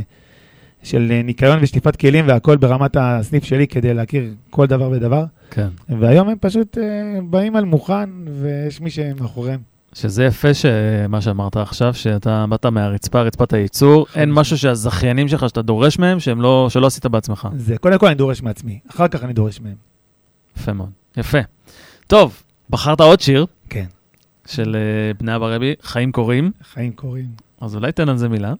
[SPEAKER 6] של אה, ניקיון ושטיפת כלים והכל ברמת הסניף שלי כדי להכיר כל דבר ודבר.
[SPEAKER 5] כן.
[SPEAKER 6] והיום הם פשוט אה, באים על מוכן, ויש מי שמאחוריהם.
[SPEAKER 5] שזה יפה שמה שאמרת עכשיו, שאתה באת מהרצפה, רצפת הייצור, אין משהו שהזכיינים שלך, שאתה דורש מהם, שהם לא, שלא עשית בעצמך.
[SPEAKER 6] זה קודם כל אני דורש מעצמי, אחר כך אני דורש מהם.
[SPEAKER 5] יפה מאוד. יפה. טוב, בחרת עוד שיר
[SPEAKER 6] כן,
[SPEAKER 5] של אה, בני אבא רבי, חיים קורים,
[SPEAKER 6] חיים קורים.
[SPEAKER 5] אז אולי תן על זה מילה.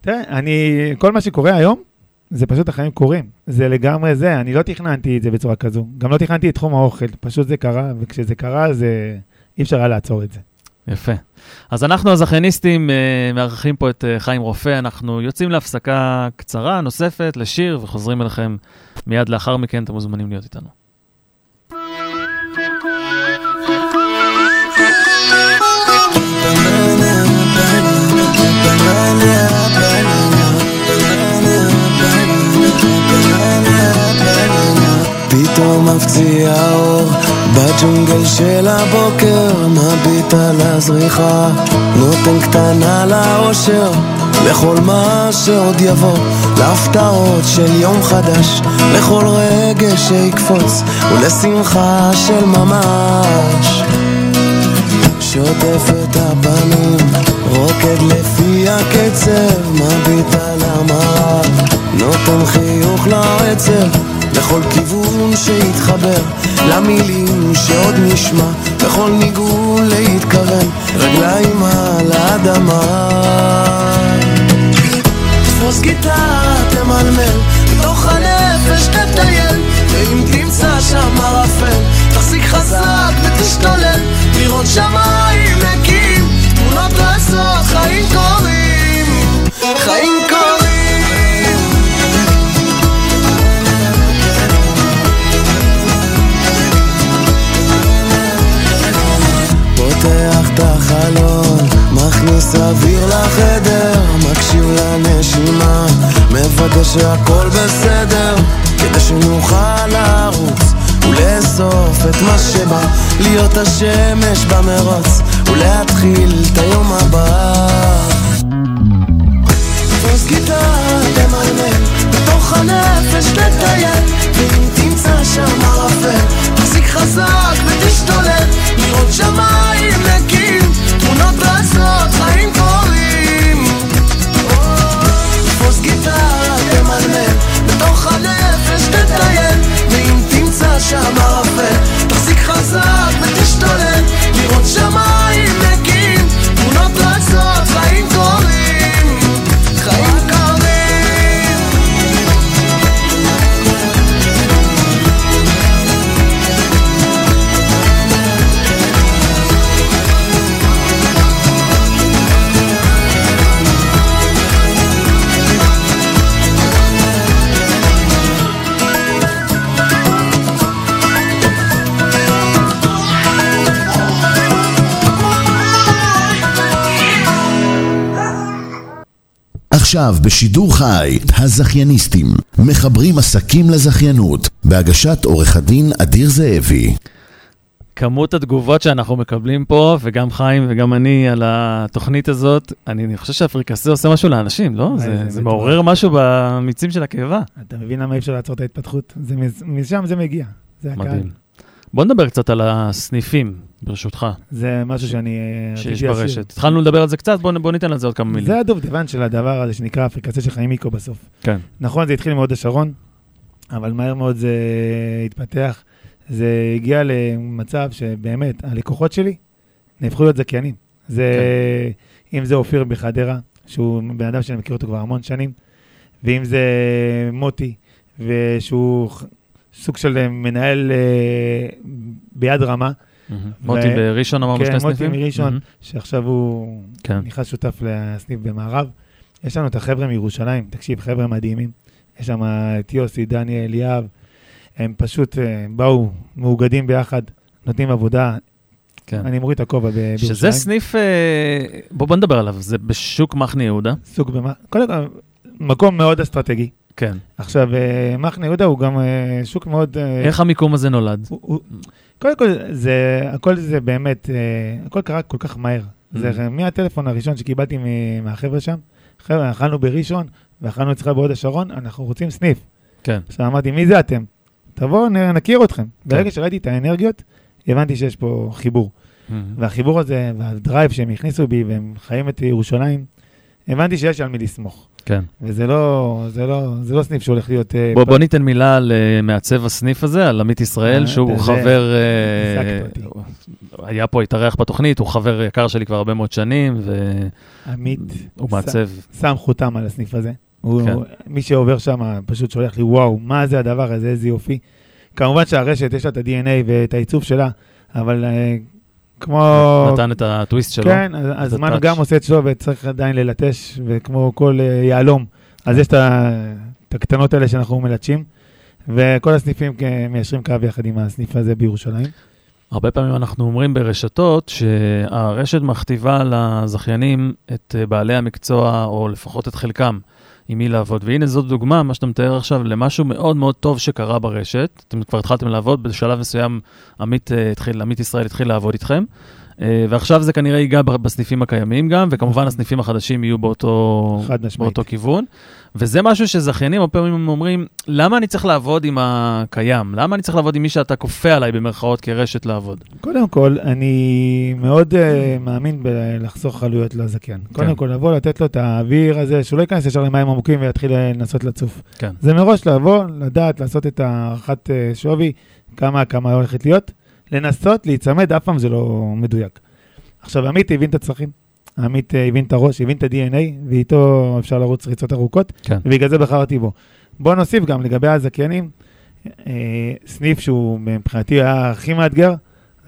[SPEAKER 6] תראה, אני, כל מה שקורה היום, זה פשוט החיים קורים. זה לגמרי זה, אני לא תכננתי את זה בצורה כזו. גם לא תכננתי את תחום האוכל, פשוט זה קרה, וכשזה קרה, זה... אי אפשר היה לעצור את זה.
[SPEAKER 5] יפה. אז אנחנו הזכייניסטים אה, מארחים פה את אה, חיים רופא, אנחנו יוצאים להפסקה קצרה, נוספת, לשיר, וחוזרים אליכם מיד לאחר מכן, אתם מוזמנים להיות איתנו.
[SPEAKER 7] פתאום מפציע אור בג'ונגל של הבוקר מביט על הזריחה נותן קטנה לאושר לכל מה שעוד יבוא להפתעות של יום חדש לכל רגש שיקפוץ ולשמחה של ממש שוטף את הפנים, רוקד לפי הקצב, מביט על המראה, נותן חיוך לעצב, לכל כיוון שיתחבר, למילים שעוד נשמע, בכל ניגון להתכוון, רגליים על האדמה. תפוס גיטרה, תמלמל, מתוך הנפש תטייל, ואם תמצא שם ערפל, תחזיק חזק ותשתולל, לראות שמיים נקים, תמונות רצות, חיים קורים, חיים קורים. פותח את החלון, מכניס אוויר לחדר, מקשיב לנשימה, מוודא שהכל בסדר, כדי שנוכל לרוץ ולאסוף את מה שבא, להיות השמש במרוץ, ולהתחיל את היום הבא. תפוס גיטרה, תמלמל, בתוך הנפש תטייל, ואם תמצא שם ערפל, תחזיק חזק
[SPEAKER 4] עכשיו בשידור חי, הזכייניסטים, מחברים עסקים לזכיינות, בהגשת עורך הדין אדיר זאבי.
[SPEAKER 5] כמות התגובות שאנחנו מקבלים פה, וגם חיים וגם אני על התוכנית הזאת, אני, אני חושב שהפריקסה עושה משהו לאנשים, לא?
[SPEAKER 6] אה,
[SPEAKER 5] זה,
[SPEAKER 6] זה.
[SPEAKER 5] מעורר משהו במיצים של הקיבה.
[SPEAKER 6] אתה מבין למה אי אפשר לעצור את ההתפתחות? זה משם זה מגיע. זה הקהל.
[SPEAKER 5] מדהים. בוא נדבר קצת על הסניפים, ברשותך,
[SPEAKER 6] זה משהו שאני... אה,
[SPEAKER 5] שיש. ברשת. התחלנו לדבר על זה קצת, בוא, בוא ניתן לזה עוד כמה מילים.
[SPEAKER 6] זה הדובדבן של הדבר הזה שנקרא אפריקסה של חיים מיקו בסוף.
[SPEAKER 5] כן.
[SPEAKER 6] נכון, זה התחיל עם הוד השרון, אבל מהר מאוד זה התפתח. זה הגיע למצב שבאמת, הלקוחות שלי נהפכו להיות זכיינים. זה, אם זה אופיר בחדרה, שהוא בן אדם שאני מכיר אותו כבר המון שנים, ואם זה מוטי, ושהוא סוג של מנהל אה, ביד רמה.
[SPEAKER 5] מוטי בראשון אמרנו
[SPEAKER 6] כן,
[SPEAKER 5] שני
[SPEAKER 6] מוטי
[SPEAKER 5] סניפים?
[SPEAKER 6] מראשון.
[SPEAKER 5] מהמם.
[SPEAKER 6] שעכשיו הוא
[SPEAKER 5] כן.
[SPEAKER 6] נכנס שותף לסניף במערב. יש לנו את החבר'ה מירושלים, תקשיב, חבר'ה מדהימים. יש שם את יוסי, דניאל, יהב, הם פשוט אה, באו מאוגדים ביחד, נותנים עבודה.
[SPEAKER 5] כן.
[SPEAKER 6] אני מוריד את הכובע בירושלים.
[SPEAKER 5] שזה סניף, אה, בוא, בוא נדבר עליו, זה בשוק מחנה יהודה.
[SPEAKER 6] סוג במה, קודם כל, מקום מאוד אסטרטגי.
[SPEAKER 5] כן.
[SPEAKER 6] עכשיו, אה, מחנה יהודה הוא גם שוק מאוד...
[SPEAKER 5] איך המיקום הזה נולד?
[SPEAKER 6] הוא- הוא- קודם כל, זה, הכל זה באמת, אה, הכל קרה כל כך מהר. זה מהטלפון הראשון שקיבלתי מהחבר'ה שם, חבר'ה, אכלנו בראשון ואכלנו אצלך בהוד השרון, אנחנו רוצים סניף.
[SPEAKER 5] כן.
[SPEAKER 6] עכשיו אמרתי, מי זה אתם? תבואו, נכיר אתכם.
[SPEAKER 5] כן.
[SPEAKER 6] ברגע שראיתי את האנרגיות, הבנתי שיש פה חיבור. והחיבור הזה, והדרייב שהם הכניסו בי, והם חיים את ירושלים, הבנתי שיש על מי לסמוך.
[SPEAKER 5] כן.
[SPEAKER 6] וזה לא, זה לא, זה לא סניף שהולך להיות... אה,
[SPEAKER 5] בוא,
[SPEAKER 6] פ-
[SPEAKER 5] בוא ניתן מילה למעצב הסניף הזה, על עמית ישראל,
[SPEAKER 6] אה,
[SPEAKER 5] שהוא
[SPEAKER 6] זה-
[SPEAKER 5] חבר, אה,
[SPEAKER 6] אותי.
[SPEAKER 5] הוא היה פה, התארח בתוכנית, הוא חבר יקר שלי כבר הרבה מאוד שנים,
[SPEAKER 6] עמית
[SPEAKER 5] והוא
[SPEAKER 6] ש-
[SPEAKER 5] מעצב.
[SPEAKER 6] שם חותם על הסניף הזה. הוא,
[SPEAKER 5] כן.
[SPEAKER 6] מי שעובר שם פשוט שולח לי, וואו, מה זה הדבר הזה, איזה יופי. כמובן שהרשת, יש לה את ה-DNA ואת העיצוב שלה, אבל אה, כמו...
[SPEAKER 5] נתן את הטוויסט שלו.
[SPEAKER 6] כן, הזמן. גם עושה את שלו וצריך עדיין ללטש, וכמו כל אה, יהלום, אז יש את הקטנות האלה שאנחנו מלטשים, וכל הסניפים מיישרים קו יחד עם הסניף הזה בירושלים.
[SPEAKER 5] הרבה פעמים אנחנו אומרים ברשתות שהרשת מכתיבה לזכיינים את אה, בעלי המקצוע, או לפחות את חלקם, עם מי לעבוד. והנה זאת דוגמה, מה שאתה מתאר עכשיו, למשהו מאוד מאוד טוב שקרה ברשת. אתם כבר התחלתם לעבוד, בשלב מסוים עמית, אה, התחיל, עמית ישראל התחיל לעבוד איתכם. אה, ועכשיו זה כנראה ייגע בסניפים הקיימים גם, וכמובן הסניפים החדשים יהיו באותו. באותו כיוון. וזה משהו שזכיינים הרבה פעמים אומרים, למה אני צריך לעבוד עם הקיים? למה אני צריך לעבוד עם מי שאתה כופה עליי במרכאות כרשת לעבוד?
[SPEAKER 6] קודם כל, אני מאוד uh, מאמין בלחסוך עלויות לזכיין. קודם כל, לבוא, לתת לו את האוויר הזה, שהוא לא ייכנס ישר למים עמוקים ויתחיל אה, לנסות לצוף.
[SPEAKER 5] כן.
[SPEAKER 6] זה מראש לבוא, לדעת, לעשות את הערכת אה, שווי, כמה, כמה הולכת להיות, לנסות להיצמד, אף פעם זה לא מדויק. עכשיו, עמית הבין את הצרכים, עמית אה, הבין את הראש, הבין את ה-DNA, ואיתו אפשר לרוץ ריצות ארוכות,
[SPEAKER 5] כן.
[SPEAKER 6] ובגלל זה בחרתי בו. בוא נוסיף גם לגבי הזכיינים, אה, סניף שהוא מבחינתי היה הכי מאתגר,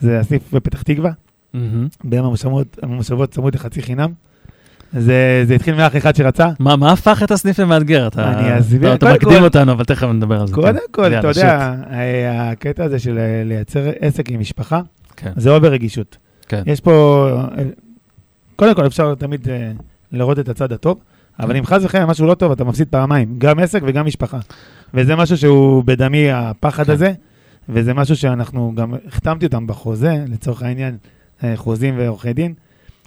[SPEAKER 6] זה הסניף בפתח תקווה,
[SPEAKER 5] מהמם.
[SPEAKER 6] בין המושבות צמוד לחצי חינם. זה, זה התחיל מאח אחד שרצה,
[SPEAKER 5] מה, מה הפך את הסניף למאתגר? אתה,
[SPEAKER 6] אני אסביר.
[SPEAKER 5] אתה, מקדים
[SPEAKER 6] כל-
[SPEAKER 5] אותנו, אבל תכף נדבר על זה.
[SPEAKER 6] קודם
[SPEAKER 5] כן.
[SPEAKER 6] כל, אתה. יודע, אה, הקטע הזה של אה, לייצר עסק עם משפחה,
[SPEAKER 5] כן.
[SPEAKER 6] זה או ברגישות.
[SPEAKER 5] כן.
[SPEAKER 6] יש פה, אה, קודם כל אפשר תמיד לראות את הצד הטוב, אבל
[SPEAKER 5] כן.
[SPEAKER 6] אם חס וחלילה משהו לא טוב, אתה מפסיד פעמיים, גם עסק וגם משפחה. וזה משהו שהוא בדמי, הפחד
[SPEAKER 5] כן.
[SPEAKER 6] הזה, וזה משהו שאנחנו גם החתמתי אותם בחוזה, לצורך העניין, חוזים ועורכי דין.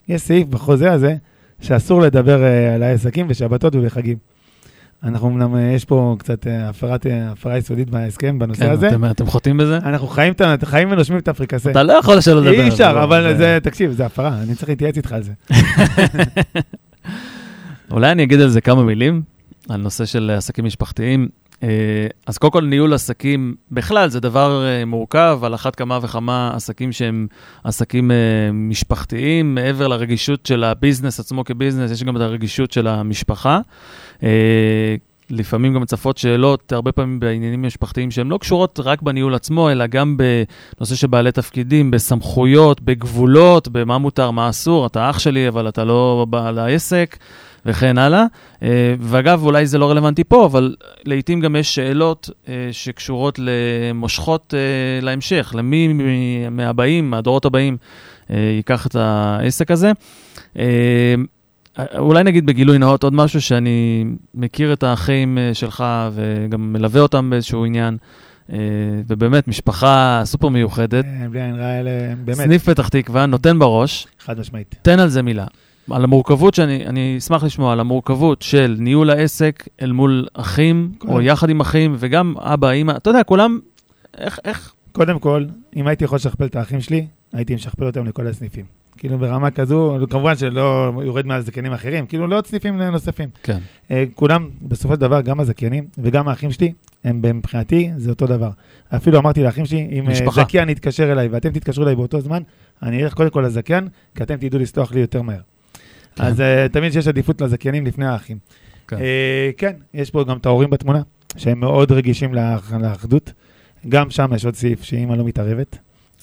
[SPEAKER 6] יש סעיף בחוזה הזה שאסור לדבר אה, על העסקים בשבתות ובחגים. אנחנו אמנם, אה, יש פה קצת אה, הפרת, הפרה יסודית בהסכם בנושא
[SPEAKER 5] כן,
[SPEAKER 6] הזה.
[SPEAKER 5] אתם, אתם חוטאים בזה?
[SPEAKER 6] אנחנו חיים, חיים ונושמים את הפריקסה.
[SPEAKER 5] אתה לא יכול שלא לדבר.
[SPEAKER 6] אי אפשר, אבל זה, תקשיב, זה הפרה, אני צריך להתייעץ איתך על זה.
[SPEAKER 5] אולי אני אגיד על זה כמה מילים, על נושא של עסקים משפחתיים. אה, אז קודם כל, ניהול עסקים בכלל זה דבר אה, מורכב, על אחת כמה וכמה עסקים שהם עסקים אה, משפחתיים, מעבר לרגישות של הביזנס עצמו כביזנס, יש גם את הרגישות של המשפחה. לפעמים גם צפות שאלות, הרבה פעמים בעניינים משפחתיים שהן לא קשורות רק בניהול עצמו, אלא גם בנושא של בעלי תפקידים, בסמכויות, בגבולות, במה מותר, מה אסור. אתה אח שלי, אבל אתה לא בעל העסק. וכן הלאה. אה, ואגב, אולי זה לא רלוונטי פה, אבל לעתים גם יש שאלות אה, שקשורות למושכות אה, להמשך, למי מהבאים, מהדורות הבאים, ייקח את העסק הזה. אולי נגיד בגילוי נאות עוד משהו שאני מכיר את האחים שלך וגם מלווה אותם באיזשהו עניין, ובאמת, משפחה סופר מיוחדת.
[SPEAKER 6] אה, בלי עין רעה, אלה, באמת,
[SPEAKER 5] סניף פתח תקווה, נותן בראש,
[SPEAKER 6] חד משמעית.
[SPEAKER 5] תן על זה מילה. על המורכבות שאני אני אשמח לשמוע, על המורכבות של ניהול העסק אל מול אחים,
[SPEAKER 6] קודם.
[SPEAKER 5] או יחד עם אחים, וגם אבא, אימא, אתה יודע, כולם, איך, איך,
[SPEAKER 6] קודם כל, אם הייתי יכול לשכפל את האחים שלי, הייתי משכפל אותם לכל הסניפים. כאילו ברמה כזו, כמובן שלא יורד מהזכיינים האחרים, כאילו לעוד סניפים נוספים.
[SPEAKER 5] כן,
[SPEAKER 6] אה, כולם, בסופו של דבר, גם הזכיינים וגם האחים שלי, הם מבחינתי, זה אותו דבר. אפילו אמרתי לאחים שלי, אם אה,
[SPEAKER 5] משפחה.
[SPEAKER 6] זכיין יתקשר אליי ואתם תתקשרו אליי באותו זמן, אני אלך קודם כל לזכיין, כי אתם תדעו לסלוח לי יותר מהר.
[SPEAKER 5] כן.
[SPEAKER 6] אז אה, תמיד שיש עדיפות לזכיינים לפני האחים.
[SPEAKER 5] כן.
[SPEAKER 6] אה, כן, יש פה גם את ההורים בתמונה, שהם מאוד רגישים לאח- לאחדות. גם שם יש עוד סעיף שאימא לא מתערבת.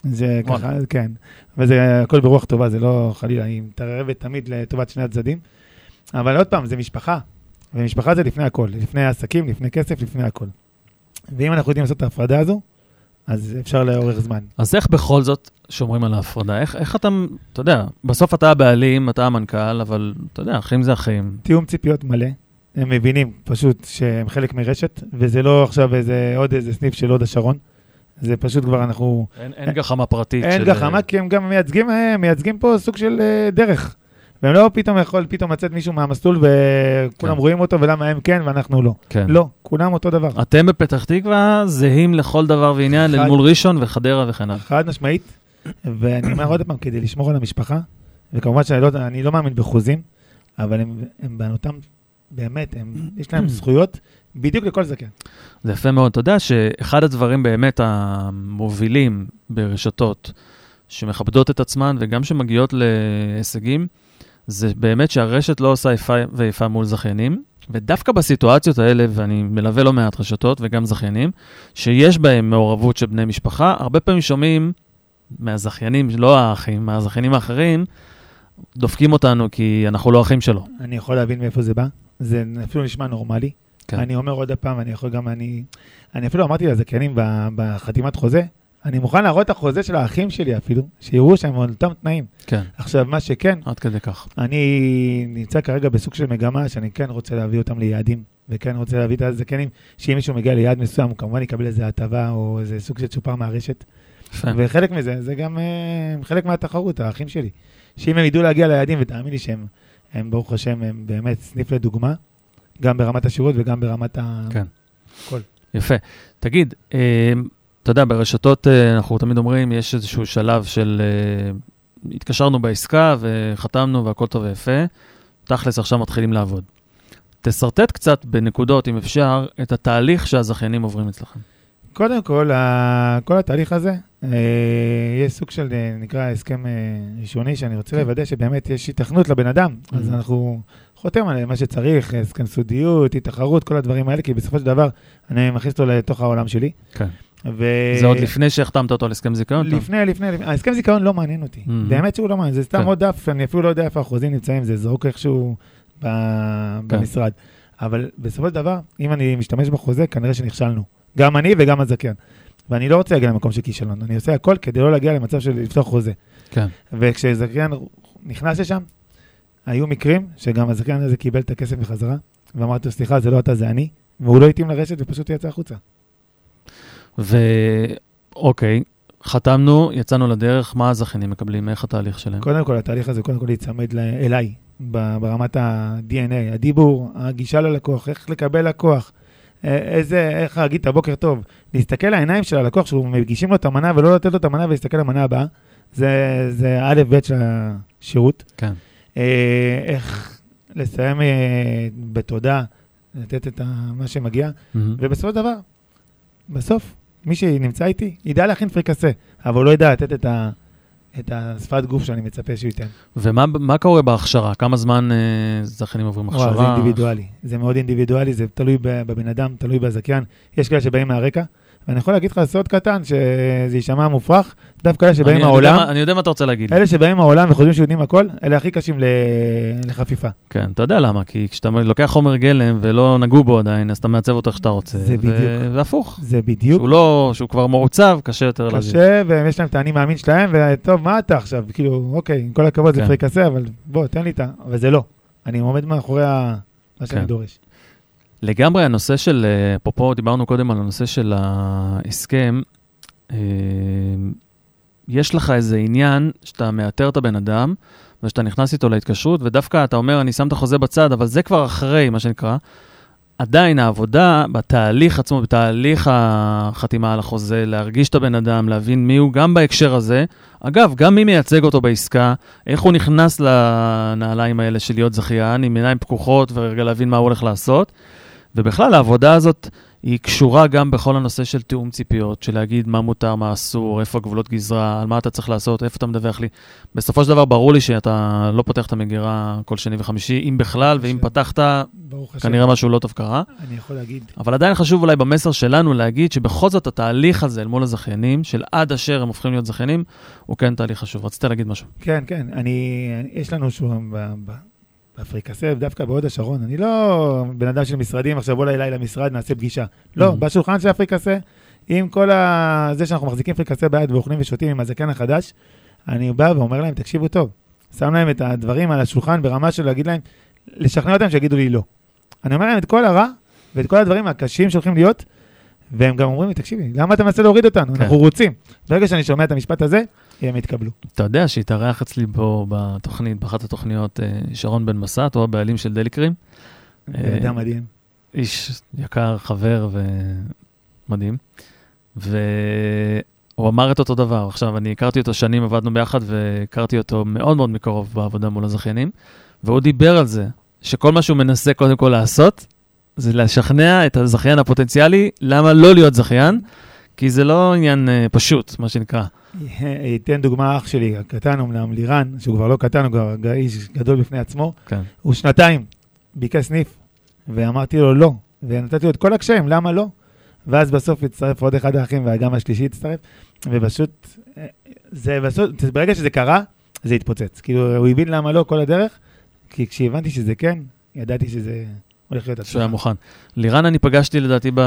[SPEAKER 6] זה. ככה, כן. וזה הכל ברוח טובה, זה לא חלילה, היא מתערבת תמיד לטובת שני הצדדים. אבל עוד פעם, זה משפחה, ומשפחה זה לפני הכל, לפני עסקים, לפני כסף, לפני הכל. ואם אנחנו יודעים לעשות את ההפרדה הזו, אז אפשר לאורך זמן.
[SPEAKER 5] אז איך בכל זאת שומרים על ההפרדה? איך, איך אתה, אתה יודע, בסוף אתה הבעלים, אתה המנכ"ל, אבל אתה יודע, אחים זה אחים.
[SPEAKER 6] תיאום ציפיות מלא. הם מבינים פשוט שהם חלק מרשת, וזה לא עכשיו איזה, עוד איזה סניף של הוד השרון. זה פשוט כבר אנחנו...
[SPEAKER 5] אין, אין גחמה פרטית.
[SPEAKER 6] אין
[SPEAKER 5] של-
[SPEAKER 6] גחמה, כי הם גם מייצגים, אה, מייצגים פה סוג של אה, דרך. והם לא פתאום יכול פתאום לצאת מישהו מהמסלול וכולם
[SPEAKER 5] כן.
[SPEAKER 6] רואים אותו ולמה הם כן ואנחנו לא.
[SPEAKER 5] כן.
[SPEAKER 6] לא, כולם אותו דבר.
[SPEAKER 5] אתם בפתח תקווה זהים לכל דבר ועניין,
[SPEAKER 6] חד-
[SPEAKER 5] מול ראשון וחדרה וכן הלאה.
[SPEAKER 6] חד משמעית, ואני אומר עוד פעם, כדי לשמור על המשפחה, וכמובן שאני לא, אני לא מאמין בחוזים, אבל הם, הם באותם, באמת, הם, יש להם זכויות בדיוק לכל זקן.
[SPEAKER 5] זה יפה מאוד. אתה יודע שאחד הדברים באמת המובילים ברשתות, שמכבדות את עצמן וגם שמגיעות להישגים, זה באמת שהרשת לא עושה איפה ואיפה מול זכיינים, ודווקא בסיטואציות האלה, ואני מלווה לא מעט רשתות וגם זכיינים, שיש בהם מעורבות של בני משפחה, הרבה פעמים שומעים מהזכיינים, לא האחים, מהזכיינים האחרים, דופקים אותנו כי אנחנו לא אחים שלו.
[SPEAKER 6] אני יכול להבין מאיפה זה בא, זה אפילו נשמע נורמלי.
[SPEAKER 5] כן.
[SPEAKER 6] אני אומר עוד פעם, אני יכול גם, אני, אני אפילו אמרתי לזכיינים בחתימת חוזה, אני מוכן להראות את החוזה של האחים שלי אפילו, שיראו שהם על אותם תנאים.
[SPEAKER 5] כן,
[SPEAKER 6] עכשיו, מה שכן,
[SPEAKER 5] עד כדי כך.
[SPEAKER 6] אני נמצא כרגע בסוג של מגמה שאני כן רוצה להביא אותם ליעדים, וכן רוצה להביא את הזקנים, שאם מישהו מגיע ליעד מסוים, הוא כמובן יקבל איזה הטבה או איזה סוג של צ'ופר מהרשת.
[SPEAKER 5] יפה.
[SPEAKER 6] וחלק מזה, זה גם אה, חלק מהתחרות, האחים שלי. שאם הם ידעו להגיע ליעדים, ותאמין לי שהם, הם ברוך השם, הם באמת סניף לדוגמה, גם ברמת השירות וגם ברמת ה...
[SPEAKER 5] כן.
[SPEAKER 6] הכל.
[SPEAKER 5] יפה. תגיד, אה, אתה יודע, ברשתות אה, אנחנו תמיד אומרים, יש איזשהו שלב של אה, התקשרנו בעסקה וחתמנו והכל טוב ויפה, תכלס עכשיו מתחילים לעבוד. תשרטט קצת בנקודות, אם אפשר, את התהליך שהזכיינים עוברים אצלכם.
[SPEAKER 6] קודם כל, כל התהליך הזה, אה, יש סוג של, נקרא הסכם ראשוני, שאני רוצה
[SPEAKER 5] כן.
[SPEAKER 6] לוודא שבאמת יש היתכנות לבן אדם. אז
[SPEAKER 5] Mhm.
[SPEAKER 6] אנחנו חותם על מה שצריך, הסכם סודיות, אי תחרות, כל הדברים האלה, כי בסופו של דבר אני מכניס אותו לתוך העולם שלי.
[SPEAKER 5] כן.
[SPEAKER 6] ו...
[SPEAKER 5] זה עוד לפני שהחתמת אותו על הסכם זיכיון?
[SPEAKER 6] לפני, לפני, לפני, ההסכם זיכיון לא מעניין אותי.
[SPEAKER 5] Mhm.
[SPEAKER 6] באמת שהוא לא מעניין, זה סתם
[SPEAKER 5] כן.
[SPEAKER 6] עוד דף, אני אפילו לא יודע איפה החוזים נמצאים, זה זרוק איכשהו ב-
[SPEAKER 5] כן.
[SPEAKER 6] במשרד. אבל בסופו של דבר, אם אני משתמש בחוזה, כנראה שנכשלנו. גם אני וגם הזכיין. ואני לא רוצה להגיע למקום של כישלון, אני עושה הכל כדי לא להגיע למצב של לפתוח חוזה.
[SPEAKER 5] כן.
[SPEAKER 6] וכשזכיין נכנס לשם, היו מקרים שגם הזכיין הזה קיבל את הכסף בחזרה, ואמרתי לו, סליחה, זה לא אתה, זה אני, והוא לא התאים לרשת ופשוט יצא החוצה.
[SPEAKER 5] ואוקיי, חתמנו, יצאנו לדרך, מה הזכיינים מקבלים? איך התהליך שלהם?
[SPEAKER 6] קודם כל, התהליך הזה, קודם כל להיצמד ל- אליי, ברמת ה-DNA, הדיבור, הגישה ללקוח, איך לקבל לקוח, איזה, איך להגיד את הבוקר טוב, להסתכל לעיניים של הלקוח, שהוא מגישים לו את המנה ולא לתת לו את המנה ולהסתכל למנה הבאה, זה, זה א' ב' של השירות.
[SPEAKER 5] כן.
[SPEAKER 6] איך לסיים אה, בתודה, לתת את מה שמגיע,
[SPEAKER 5] מהמם.
[SPEAKER 6] ובסופו של דבר, בסוף, מי שנמצא איתי, ידע להכין פריקסה, אבל לא ידע לתת את, ה, את השפת גוף שאני מצפה שהוא ייתן.
[SPEAKER 5] ומה מה קורה בהכשרה? כמה זמן אה, זכיינים עוברים
[SPEAKER 6] וואו, זה
[SPEAKER 5] הכשרה?
[SPEAKER 6] אינדיבידואלי. זה מאוד אינדיבידואלי, זה תלוי בבן אדם, תלוי בזכיין. יש כאלה שבאים מהרקע, ואני יכול להגיד לך סוד קטן, שזה יישמע מופרך, דווקא אלה שבאים
[SPEAKER 5] אני- אני
[SPEAKER 6] מהעולם,
[SPEAKER 5] מה- אני יודע מה אתה רוצה להגיד.
[SPEAKER 6] אלה שבאים מהעולם וחושבים שיודעים הכל, אלה הכי קשים ל- לחפיפה.
[SPEAKER 5] כן, אתה יודע למה, כי כשאתה לוקח חומר גלם ולא נגעו בו עדיין, אז אתה מעצב אותו איך שאתה רוצה.
[SPEAKER 6] זה בדיוק.
[SPEAKER 5] והפוך.
[SPEAKER 6] זה בדיוק
[SPEAKER 5] שהוא לא, שהוא כבר מעוצב, קשה יותר להביא.
[SPEAKER 6] קשה, ויש להם את האני מאמין שלהם, וטוב, מה אתה עכשיו? כאילו, אוקיי, עם כל הכבוד, זה
[SPEAKER 5] כן.
[SPEAKER 6] פריקסה, אבל בוא, תן לי את ה... אבל זה לא. אני עומד מאחורי ה- מה שאני
[SPEAKER 5] כן.
[SPEAKER 6] דורש.
[SPEAKER 5] לגמרי הנושא של, אה, אפרופו, דיברנו קודם על הנושא של ההסכם, אה, יש לך איזה עניין שאתה מאתר את הבן אדם, ושאתה נכנס איתו להתקשרות, ודווקא אתה אומר, אני שם את החוזה בצד, אבל זה כבר אחרי, מה שנקרא. עדיין העבודה בתהליך עצמו, בתהליך החתימה על החוזה, להרגיש את הבן אדם, להבין מי הוא גם בהקשר הזה. אגב, גם מי מייצג אותו בעסקה, איך הוא נכנס לנעליים האלה של להיות זכיין, עם עיניים פקוחות ורגע להבין מה הוא הולך לעשות. ובכלל, העבודה הזאת היא קשורה גם בכל הנושא של תיאום ציפיות, של להגיד מה מותר, מה אסור, איפה הגבולות גזרה, על מה אתה צריך לעשות, איפה אתה מדווח לי. בסופו של דבר, ברור לי שאתה לא פותח את המגירה כל שני וחמישי, אם בכלל, ואם
[SPEAKER 6] השם.
[SPEAKER 5] פתחת. כנראה משהו לא טוב קרה.
[SPEAKER 6] אני יכול להגיד,
[SPEAKER 5] אבל עדיין חשוב אולי במסר שלנו להגיד שבכל זאת התהליך הזה אל מול הזכיינים, של עד אשר הם הופכים להיות זכיינים, הוא כן תהליך חשוב. רצית להגיד משהו.
[SPEAKER 6] כן, כן, אני, יש לנו שהוא בפריקסה, דווקא בהוד השרון, אני לא בן אדם של משרדים, עכשיו בוא אליי למשרד, נעשה פגישה. לא,
[SPEAKER 5] Mhm.
[SPEAKER 6] בשולחן של הפריקסה, עם כל ה... זה שאנחנו מחזיקים פריקסה ביד ואוכלים ושותים עם הזקן החדש, אני בא ואומר להם, תקשיבו טוב, שם להם את הדברים על השולחן ברמה של להגיד להם, לשכנע אותם שיגידו לי לא. אני אומר להם את כל הרע ואת כל הדברים הקשים שהולכים להיות, והם גם אומרים לי, תקשיבי, למה אתה מנסה להוריד אותנו?
[SPEAKER 5] כן.
[SPEAKER 6] אנחנו רוצים. ברגע שאני שומע את המשפט הזה, הם יתקבלו.
[SPEAKER 5] אתה יודע שהתארח אצלי פה בתוכנית, באחת התוכניות, אה, שרון בן מסת, הוא הבעלים של דליקרים. אה,
[SPEAKER 6] אדם מדהים.
[SPEAKER 5] איש יקר, חבר ומדהים. והוא אמר את אותו דבר. עכשיו, אני הכרתי אותו שנים, עבדנו ביחד, והכרתי אותו מאוד מאוד מקרוב בעבודה מול הזכיינים, והוא דיבר על זה, שכל מה שהוא מנסה קודם כל לעשות, זה לשכנע את הזכיין הפוטנציאלי למה לא להיות זכיין, כי זה לא עניין אה, פשוט, מה שנקרא.
[SPEAKER 6] ייתן דוגמה אח שלי, הקטן אומנם, לירן, שהוא כבר לא קטן, הוא כבר איש גדול בפני עצמו,
[SPEAKER 5] כן.
[SPEAKER 6] הוא שנתיים, ביקש סניף, ואמרתי לו לא, ונתתי לו את כל הקשיים, למה לא? ואז בסוף הצטרף עוד אחד האחים, וגם השלישי הצטרף, ופשוט, אה, זה בסוף, ברגע שזה קרה, זה התפוצץ. כאילו, הוא הבין למה לא כל הדרך, כי כשהבנתי שזה כן, ידעתי שזה הולך להיות
[SPEAKER 5] שהוא היה מוכן. לירן אני פגשתי לדעתי ב...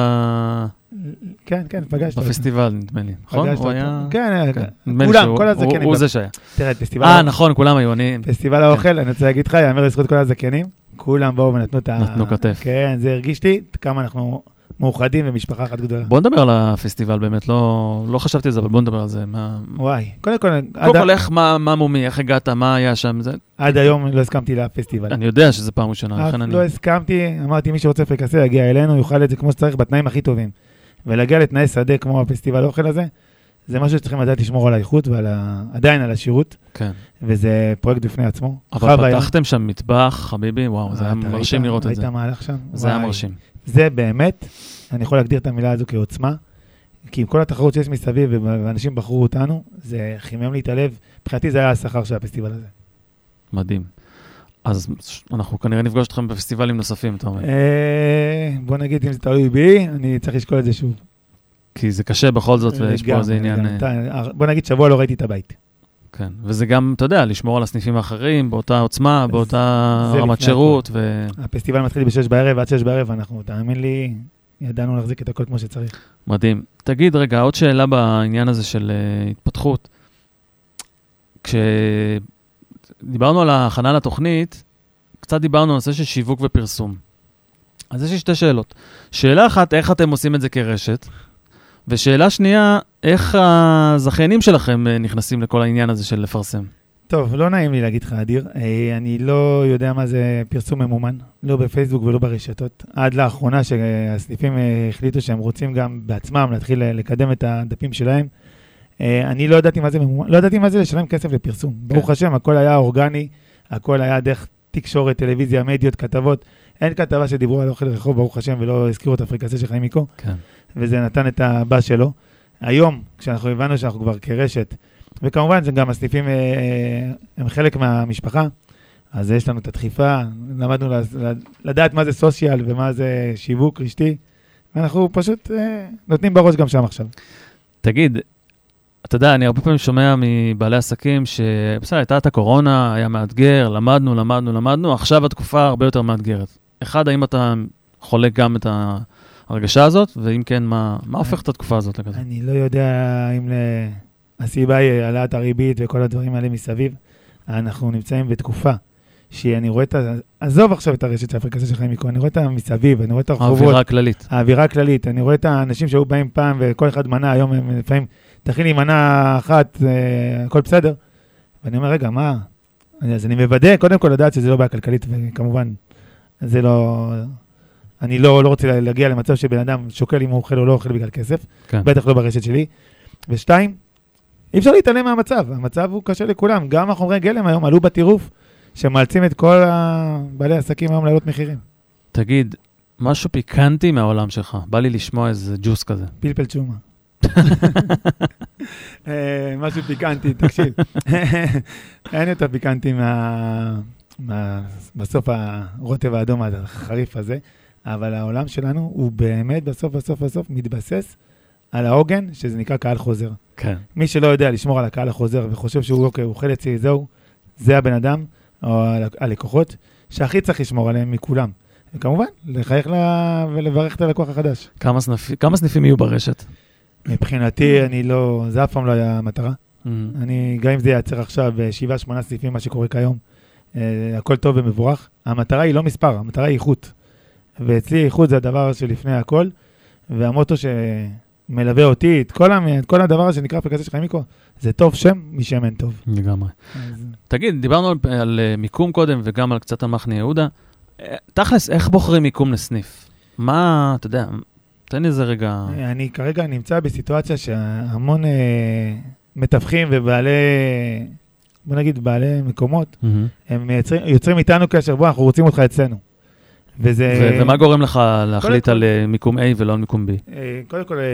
[SPEAKER 6] כן, כן, פגשת. אותו.
[SPEAKER 5] בפסטיבל, נדמה לי. נכון? הוא. היה...
[SPEAKER 6] כן,
[SPEAKER 5] כן.
[SPEAKER 6] כן.
[SPEAKER 5] נדמה לי
[SPEAKER 6] כולם, כל הזקנים.
[SPEAKER 5] הוא זה שהיה.
[SPEAKER 6] תראה, פסטיבל...
[SPEAKER 5] אה, נכון, כולם היו, אני...
[SPEAKER 6] פסטיבל האוכל, אני רוצה להגיד לך, יאמר לזכות כל הזקנים, כולם באו ונתנו את ה...
[SPEAKER 5] נתנו כתף.
[SPEAKER 6] כן, זה הרגיש לי כמה אנחנו מאוחדים ומשפחה אחת גדולה.
[SPEAKER 5] בוא נדבר על הפסטיבל באמת, לא לא חשבתי על זה, אבל בוא נדבר על זה. מה-
[SPEAKER 6] וואי, קודם כל,
[SPEAKER 5] קודם כל, איך, מה מה מומי, איך הגעת, מה היה שם, זה-
[SPEAKER 6] עד היום לא הסכמתי לפסטיבל.
[SPEAKER 5] אני יודע שזה פעם ראשונה, לכן אני...
[SPEAKER 6] לא הסכמתי, אמרתי, מי שרוצה פרקסה יגיע אלינו, יאכל את זה כמו שצריך, בתנאים הכי טובים. ולהגיע לתנאי שדה כמו הפסטיבל האוכל הזה, זה משהו שצריכים לדעת לשמור על האיכות ועדיין על השירות,
[SPEAKER 5] כן.
[SPEAKER 6] וזה פרויקט בפני עצמו.
[SPEAKER 5] אבל פתחתם שם מטבח, חביבי, וואו, זה היה
[SPEAKER 6] אתה
[SPEAKER 5] מרשים
[SPEAKER 6] ראית-
[SPEAKER 5] לראות את זה.
[SPEAKER 6] ראית מהלך שם?
[SPEAKER 5] זה היה
[SPEAKER 6] וואי.
[SPEAKER 5] מרשים.
[SPEAKER 6] זה באמת, אני יכול להגדיר את המילה הזו כעוצמה, כי עם כל התחרות שיש מסביב ואנשים בחרו אותנו, זה חימם לי את הלב. מבחינתי זה היה השכר של הפסטיבל הזה.
[SPEAKER 5] מדהים. אז אנחנו כנראה נפגוש אתכם בפסטיבלים נוספים, אתה אומר.
[SPEAKER 6] אה, בוא נגיד, אם זה תלוי בי, אני צריך לשקול את זה שוב.
[SPEAKER 5] כי זה קשה בכל זאת, ויש פה איזה עניין...
[SPEAKER 6] לגמרי.
[SPEAKER 5] אה,
[SPEAKER 6] בוא נגיד, שבוע לא ראיתי את הבית.
[SPEAKER 5] כן, וזה גם, אתה יודע, לשמור על הסניפים האחרים, באותה עוצמה, באותה רמת שירות, ו...
[SPEAKER 6] הפסטיבל מתחיל בשש בערב, עד שש בערב אנחנו, תאמין לי, ידענו להחזיק את הכל כמו שצריך.
[SPEAKER 5] מדהים. תגיד, רגע, עוד שאלה בעניין הזה של uh, התפתחות. כשדיברנו על ההכנה לתוכנית, קצת דיברנו על נושא של שיווק ופרסום. אז יש לי שתי שאלות. שאלה אחת, איך אתם עושים את זה כרשת? ושאלה שנייה, איך הזכיינים שלכם אה, נכנסים לכל העניין הזה של לפרסם?
[SPEAKER 6] טוב, לא נעים לי להגיד לך, אדיר. אה, אני לא יודע מה זה פרסום ממומן, לא בפייסבוק ולא ברשתות. עד לאחרונה שהסניפים אה, החליטו שהם רוצים גם בעצמם להתחיל לקדם את הדפים שלהם. אני לא ידעתי מה זה ממומן, לא ידעתי מה זה לשלם כסף לפרסום. ברוך השם, הכל היה אורגני, הכל היה דרך תקשורת, טלוויזיה, מדיות, כתבות. אין כתבה שדיברו על אוכל רחוב, ברוך השם, ולא הזכירו את הפריקסה של חיים מיקו.
[SPEAKER 5] כן.
[SPEAKER 6] וזה נתן את הבאז שלו. היום, כשאנחנו הבנו שאנחנו כבר כרשת, וכמובן שגם הסניפים אה, אה, הם חלק מהמשפחה, אז יש לנו את הדחיפה, למדנו לד- לד- לדעת מה זה סושיאל ומה זה שיווק רשתי, ואנחנו פשוט אה, נותנים בראש גם שם עכשיו.
[SPEAKER 5] תגיד, אתה יודע, אני הרבה פעמים שומע מבעלי עסקים שבסדר, הייתה את הקורונה, היה מאתגר, למדנו, למדנו, למדנו, עכשיו התקופה הרבה יותר מאתגרת. אחד, האם אתה חולק גם את ההרגשה הזאת, ואם כן, מה, מה הופך את התקופה הזאת לכזאת?
[SPEAKER 6] אני לא יודע אם ל... הסיבה היא העלאת הריבית וכל הדברים האלה מסביב. אנחנו נמצאים בתקופה שאני רואה את ה... עזוב עכשיו את הרשת של הפרקסה של חיים מיקו, אני רואה את המסביב, אני רואה את הרחובות.
[SPEAKER 5] האווירה הכללית.
[SPEAKER 6] האווירה הכללית, אני רואה את האנשים שהיו באים פעם וכל אחד מנה, היום הם לפעמים, תכין לי מנה אחת, אה, הכל בסדר. ואני אומר, רגע, מה? אז אני מוודא, קודם כל לדעת שזה לא בעיה כלכלית, וכמובן, זה לא... אני לא, לא רוצה להגיע למצב שבן אדם שוקל אם הוא אוכל או לא אוכל בגלל כסף,
[SPEAKER 5] כן.
[SPEAKER 6] בטח לא ברשת שלי. ושתיים, אי אפשר להתעלם מהמצב, המצב הוא קשה לכולם. גם החומרי גלם היום עלו בטירוף, שמאלצים את כל בעלי העסקים היום להעלות מחירים.
[SPEAKER 5] תגיד, משהו פיקנטי מהעולם שלך, בא לי לשמוע איזה ג'וס כזה.
[SPEAKER 6] פלפל צ'ומה. אה, משהו פיקנטי, תקשיב. אין יותר פיקנטי מה... מה... בסוף הרוטב האדום החריף הזה, אבל העולם שלנו הוא באמת בסוף, בסוף, בסוף מתבסס על העוגן, שזה נקרא קהל חוזר.
[SPEAKER 5] כן.
[SPEAKER 6] מי שלא יודע לשמור על הקהל החוזר וחושב שהוא אוקיי, הוא אוכל אצלי, זהו, זה הבן אדם, או הלק- הלקוחות, שהכי צריך לשמור עליהם מכולם. וכמובן, לחייך לה ולברך את הלקוח החדש.
[SPEAKER 5] כמה, סניפ... כמה סניפים יהיו ברשת?
[SPEAKER 6] מבחינתי, אני לא, זה אף פעם לא היה המטרה.
[SPEAKER 5] Mm.
[SPEAKER 6] אני, גם אם זה ייעצר עכשיו בשבעה, שמונה סניפים, מה שקורה כיום, אה, הכל טוב ומבורך. המטרה היא לא מספר, המטרה היא איכות. ואצלי איכות זה הדבר שלפני הכל, והמוטו שמלווה אותי, את כל, המ- את כל הדבר הזה שנקרא אפליקציה של חיימיקו, זה טוב שם משם אין טוב.
[SPEAKER 5] לגמרי.
[SPEAKER 6] אז,
[SPEAKER 5] תגיד, דיברנו על, על אה, מיקום קודם וגם על קצת על מחנה יהודה. אה, תכלס, איך בוחרים מיקום לסניף? מה, אתה יודע, תן לי איזה רגע...
[SPEAKER 6] אני כרגע נמצא בסיטואציה שהמון אה, מתווכים ובעלי, בוא נגיד בעלי מקומות,
[SPEAKER 5] מהמם.
[SPEAKER 6] הם מייצרים, יוצרים איתנו קשר, בוא, אנחנו רוצים אותך אצלנו. וזה...
[SPEAKER 5] ו- ומה גורם לך להחליט
[SPEAKER 6] כל-
[SPEAKER 5] על אה, מיקום A ולא על מיקום B?
[SPEAKER 6] אה, קודם כל, אה,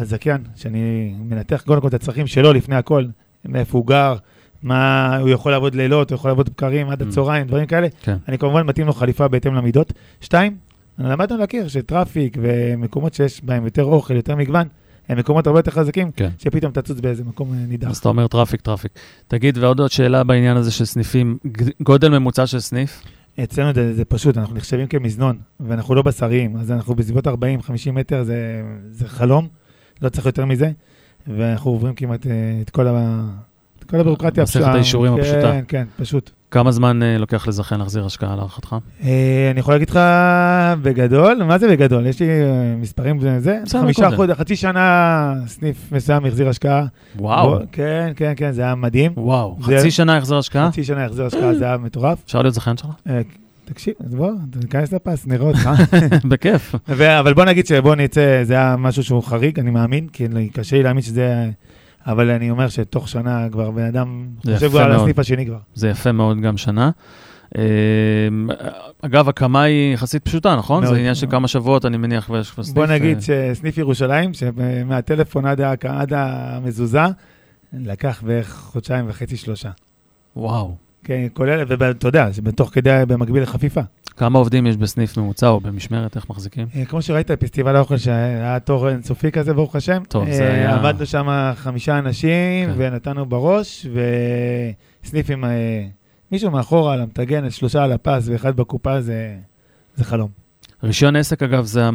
[SPEAKER 6] הזכיין, שאני מנתח קודם כל את הצרכים שלו לפני הכל, מאיפה הוא גר, מה, הוא יכול לעבוד לילות, הוא יכול לעבוד בקרים עד
[SPEAKER 5] Mm.
[SPEAKER 6] הצהריים, דברים כאלה.
[SPEAKER 5] כן.
[SPEAKER 6] אני כמובן מתאים לו חליפה בהתאם למידות. שתיים, למדנו להכיר ש traffic ומקומות שיש בהם יותר אוכל, יותר מגוון, הם מקומות הרבה יותר חזקים,
[SPEAKER 5] כן.
[SPEAKER 6] שפתאום תצוץ באיזה מקום נידח.
[SPEAKER 5] אז אתה אומר traffic, traffic. תגיד, ועוד עוד שאלה בעניין הזה של סניפים, גודל ממוצע של סניף?
[SPEAKER 6] אצלנו זה, זה פשוט, אנחנו נחשבים כמזנון, ואנחנו לא בשריים, אז אנחנו בסביבות 40-50 מטר, זה, זה חלום, לא צריך יותר מזה, ואנחנו עוברים כמעט אה, את כל, ה, את כל הביורוקרטיה
[SPEAKER 5] מסכת האישורים
[SPEAKER 6] כן,
[SPEAKER 5] הפשוטה.
[SPEAKER 6] כן, כן, פשוט.
[SPEAKER 5] כמה זמן אה, לוקח לזכיין להחזיר השקעה להערכתך?
[SPEAKER 6] אה, אני יכול להגיד לך בגדול, מה זה בגדול? יש לי אה, מספרים וזה, חמישה. חודש, חצי שנה סניף מסוים החזיר השקעה.
[SPEAKER 5] וואו,
[SPEAKER 6] בוא, כן, כן, כן, זה היה מדהים.
[SPEAKER 5] וואו,
[SPEAKER 6] זה-
[SPEAKER 5] חצי שנה החזר השקעה?
[SPEAKER 6] חצי שנה החזיר השקעה, זה היה מטורף.
[SPEAKER 5] אפשר להיות זכיין שלך?
[SPEAKER 6] אה, תקשיב, אז בוא, תיכנס לפס, נראה אותך.
[SPEAKER 5] בכיף.
[SPEAKER 6] אבל בוא נגיד שבוא נצא, זה היה משהו שהוא חריג, אני מאמין, כי קשה לי להאמין שזה... אבל אני אומר שתוך שנה כבר בן אדם חושב כבר על
[SPEAKER 5] מאוד.
[SPEAKER 6] הסניף השני כבר.
[SPEAKER 5] זה יפה מאוד גם שנה. אה, אגב, הקמה היא יחסית פשוטה, נכון?
[SPEAKER 6] מאוד.
[SPEAKER 5] זה עניין של כמה שבועות, אני מניח, ויש כבר סניף.
[SPEAKER 6] בוא נגיד
[SPEAKER 5] אה,
[SPEAKER 6] שסניף ירושלים, שמהטלפון עד, עד המזוזה, לקח בערך חודשיים וחצי, שלושה.
[SPEAKER 5] וואו.
[SPEAKER 6] כן, כולל, ואתה יודע, זה בתוך כדי, במקביל לחפיפה.
[SPEAKER 5] כמה עובדים יש בסניף ממוצע או במשמרת, איך מחזיקים?
[SPEAKER 6] אה, כמו שראית, פסטיבל האוכל שהיה תור אינסופי כזה, ברוך השם.
[SPEAKER 5] טוב, זה
[SPEAKER 6] אה,
[SPEAKER 5] היה-
[SPEAKER 6] עבדנו שם חמישה אנשים,
[SPEAKER 5] כן.
[SPEAKER 6] ונתנו בראש, וסניף עם אה, מישהו מאחורה על המטגנת, שלושה על הפס ואחד בקופה, זה, זה חלום.
[SPEAKER 5] רישיון עסק, אגב, זה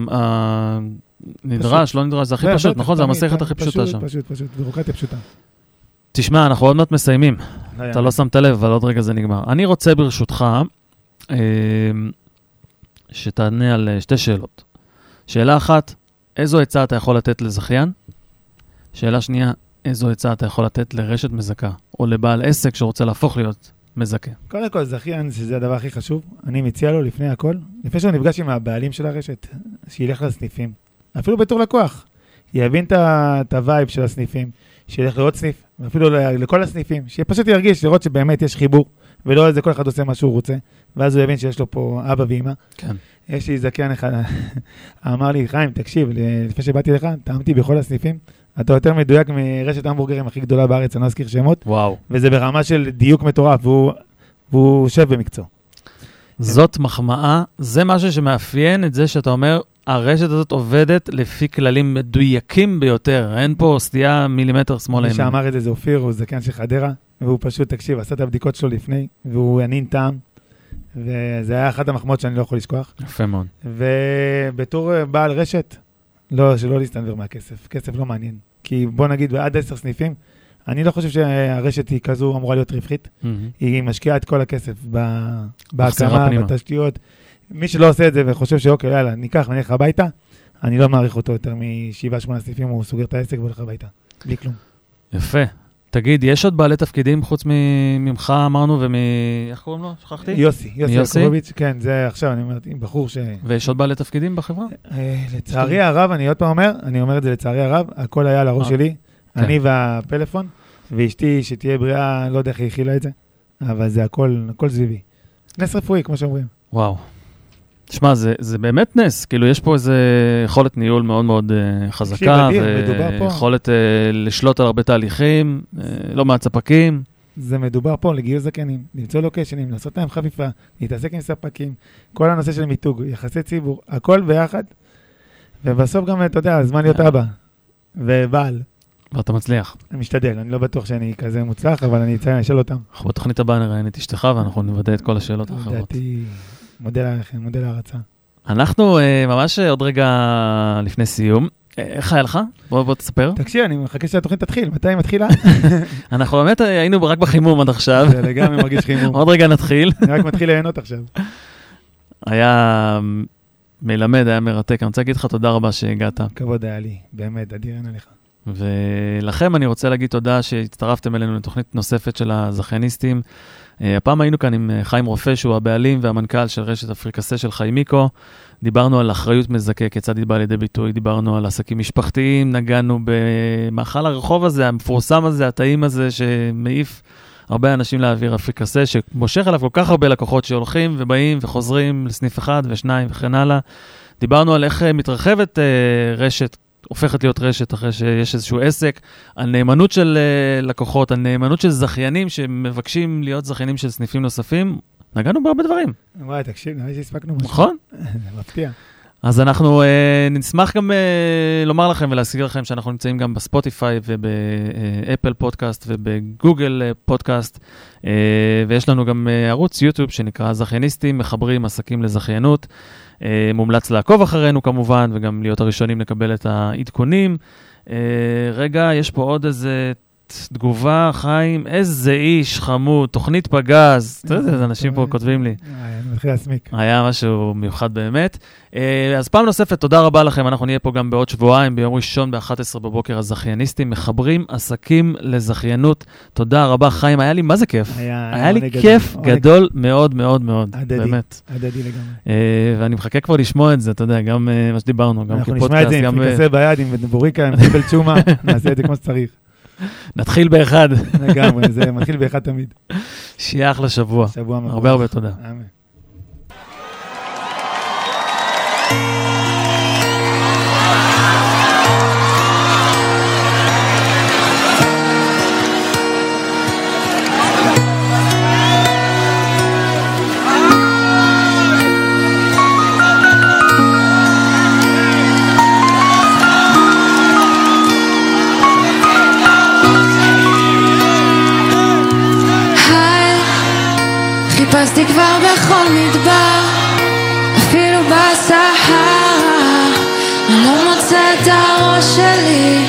[SPEAKER 5] נדרש, לא נדרש, זה הכי
[SPEAKER 6] זה
[SPEAKER 5] פשוט,
[SPEAKER 6] בטח,
[SPEAKER 5] נכון? זה המסכת הכי
[SPEAKER 6] פשוט,
[SPEAKER 5] פשוטה שם.
[SPEAKER 6] פשוט, פשוט, בירוקרטיה פשוטה.
[SPEAKER 5] תשמע, אנחנו עוד מעט מסיימים. אתה
[SPEAKER 6] היה.
[SPEAKER 5] לא שמת לב, אבל עוד רגע זה נגמר. אני רוצה ברשותך שתענה על אה, שתי שאלות. שאלה אחת, איזו עצה אתה יכול לתת לזכיין? שאלה שנייה, איזו עצה אתה יכול לתת לרשת מזכה, או לבעל עסק שרוצה להפוך להיות מזכה?
[SPEAKER 6] קודם כל, זכיין, שזה הדבר הכי חשוב, אני מציע לו לפני הכל, לפני שהוא נפגש עם הבעלים של הרשת, שילך לסניפים. אפילו בתור לקוח. יבין את ה vibe של הסניפים, שילך לעוד סניף, ואפילו לכל הסניפים, שפשוט ירגיש, לראות שבאמת יש חיבור, ולא איזה כל אחד עושה מה שהוא רוצה, ואז הוא יבין שיש לו פה אבא ואמא.
[SPEAKER 5] כן.
[SPEAKER 6] יש לי זכיין אחד, אמר לי, חיים, תקשיב, לפני שבאתי לך, טעמתי בכל הסניפים, אתה יותר מדויק מרשת המבורגרים הכי גדולה בארץ, אני לא אזכיר שמות,
[SPEAKER 5] וואו.
[SPEAKER 6] וזה ברמה של דיוק מטורף, והוא, והוא יושב במקצוע.
[SPEAKER 5] זאת מחמאה, זה משהו שמאפיין את זה שאתה אומר, הרשת הזאת עובדת לפי כללים מדויקים ביותר, אין פה סטייה מילימטר שמאלה
[SPEAKER 6] מי. שאמר את זה זה אופיר, הוא זקן של חדרה, והוא פשוט, תקשיב, עשה את הבדיקות שלו לפני, והוא ינין טעם, וזה היה אחת המחמאות שאני לא יכול לשכוח.
[SPEAKER 5] יפה מאוד.
[SPEAKER 6] ובתור אה, בעל רשת, לא, שלא להסתנוור מהכסף, כסף לא מעניין. כי בוא נגיד, עד עשר סניפים, אני לא חושב שהרשת היא כזו אמורה להיות רווחית.
[SPEAKER 5] מהמם.
[SPEAKER 6] היא משקיעה את כל הכסף בהקמה. בתשתיות. מי שלא עושה את זה וחושב שאוקיי, יאללה, ניקח ונלך הביתה, אני לא מעריך אותו יותר משבעה, שמונה סניפים, הוא סוגר את העסק והולך הביתה. בלי כלום.
[SPEAKER 5] יפה. תגיד, יש עוד בעלי תפקידים חוץ ממך, אמרנו, ומ... איך קוראים לו? שכחתי?
[SPEAKER 6] יוסי, יוסי? יעקובוביץ', כן, זה עכשיו, אני אומר, בחור ש...
[SPEAKER 5] ויש עוד בעלי תפקידים בחברה?
[SPEAKER 6] אה, לצערי הרב, אני עוד פעם אומר, אני אומר את זה לצערי הרב, הכל היה על הראש
[SPEAKER 5] אה,
[SPEAKER 6] שלי,
[SPEAKER 5] כן.
[SPEAKER 6] אני והפלאפון, ואשתי, שתהיה בריאה, לא יודע איך היא הכילה את זה, אבל זה הכל, הכל סביבי. נס רפואי, כמו שאומרים.
[SPEAKER 5] וואו. שמע, זה, זה באמת נס, כאילו יש פה איזה יכולת ניהול מאוד מאוד uh, חזקה. ויכולת uh, לשלוט על הרבה תהליכים, uh, לא מעט ספקים.
[SPEAKER 6] זה מדובר פה לגיוס זקנים, למצוא לוקיישנים, לעשות להם חפיפה, להתעסק עם ספקים, כל הנושא של מיתוג, יחסי ציבור, הכל ביחד, ובסוף גם, אתה יודע, הזמן להיות אבא ובעל.
[SPEAKER 5] ואתה מצליח.
[SPEAKER 6] אני משתדל, אני לא בטוח שאני כזה מוצלח, אבל אני אציין, אשאל אותם.
[SPEAKER 5] אנחנו בתוכנית הבאה נראיין את אשתך ואנחנו נוודא את כל השאלות האחרות.
[SPEAKER 6] מודה לכם, מודה להערצה.
[SPEAKER 5] אנחנו uh, ממש עוד רגע לפני סיום. אה, איך היה לך? בוא, בוא תספר.
[SPEAKER 6] תקשיב, אני מחכה שהתוכנית תתחיל, מתי היא מתחילה?
[SPEAKER 5] אנחנו באמת אה, היינו רק בחימום עד עכשיו.
[SPEAKER 6] זה לגמרי מרגיש חימום.
[SPEAKER 5] עוד רגע נתחיל.
[SPEAKER 6] אני רק מתחיל ליהנות עכשיו.
[SPEAKER 5] היה מלמד, היה מרתק. אני רוצה להגיד לך תודה רבה שהגעת.
[SPEAKER 6] כבוד היה לי, באמת, אדיר אין עליך.
[SPEAKER 5] ולכם אני רוצה להגיד תודה שהצטרפתם אלינו לתוכנית נוספת של הזכייניסטים. אה, הפעם היינו כאן עם אה, חיים רופא, שהוא הבעלים והמנכ"ל של רשת אפריקסה של חיימיקו. דיברנו על אחריות מזכה, כיצד היא באה לידי ביטוי, דיברנו על עסקים משפחתיים, נגענו במאכל הרחוב הזה, המפורסם הזה, הטעים הזה, שמעיף הרבה אנשים לאוויר אפריקסה, שמושך אליו כל כך הרבה לקוחות שהולכים ובאים וחוזרים לסניף אחד ושניים וכן הלאה. דיברנו על איך אה, מתרחבת רשת הופכת להיות רשת אחרי שיש איזשהו עסק, על נאמנות של uh, לקוחות, על נאמנות של זכיינים שמבקשים להיות זכיינים של סניפים נוספים. נגענו בהרבה דברים.
[SPEAKER 6] וואי, תקשיב, נראה לי שהספקנו משהו.
[SPEAKER 5] נכון.
[SPEAKER 6] זה מפתיע.
[SPEAKER 5] אז אנחנו uh, נשמח גם uh, לומר לכם ולהזכיר לכם שאנחנו נמצאים גם בספוטיפיי ובאפל פודקאסט ובגוגל פודקאסט, uh, ויש לנו גם uh, ערוץ יוטיוב שנקרא זכייניסטים, מחברים עסקים לזכיינות. אה, מומלץ לעקוב אחרינו כמובן, וגם להיות הראשונים לקבל את העדכונים. אה, רגע, יש פה עוד איזה תגובה, חיים, איזה איש חמוד, תוכנית פגז. אתה יודע, אנשים פה כותבים לי.
[SPEAKER 6] אני מתחיל להסמיק.
[SPEAKER 5] היה משהו מיוחד באמת. אה, אז פעם נוספת, תודה רבה לכם. אנחנו נהיה פה גם בעוד שבועיים, ביום ראשון ב-11 בבוקר, הזכייניסטים מחברים עסקים לזכיינות. תודה רבה, חיים, היה לי מה זה כיף.
[SPEAKER 6] היה,
[SPEAKER 5] לי כיף
[SPEAKER 6] גדול.
[SPEAKER 5] מאוד מאוד מאוד. באמת.
[SPEAKER 6] הדדי לגמרי.
[SPEAKER 5] אה, ואני מחכה כבר לשמוע את זה, אתה יודע, גם אה, מה שדיברנו, גם
[SPEAKER 6] אנחנו
[SPEAKER 5] כפודקאסט,
[SPEAKER 6] נשמע את זה עם
[SPEAKER 5] גם... אה,
[SPEAKER 6] פריקסה ביד, עם בוריקה, עם קיבל צ'ומה, נעשה את זה כמו שצריך.
[SPEAKER 5] נתחיל באחד.
[SPEAKER 6] לגמרי, זה מתחיל באחד תמיד.
[SPEAKER 5] שיהיה אחלה שבוע.
[SPEAKER 6] שבוע מבורך.
[SPEAKER 5] הרבה הרבה תודה.
[SPEAKER 6] אמן.
[SPEAKER 3] כבר בכל מדבר, אפילו בסהרה. אני לא מוצא את הראש שלי,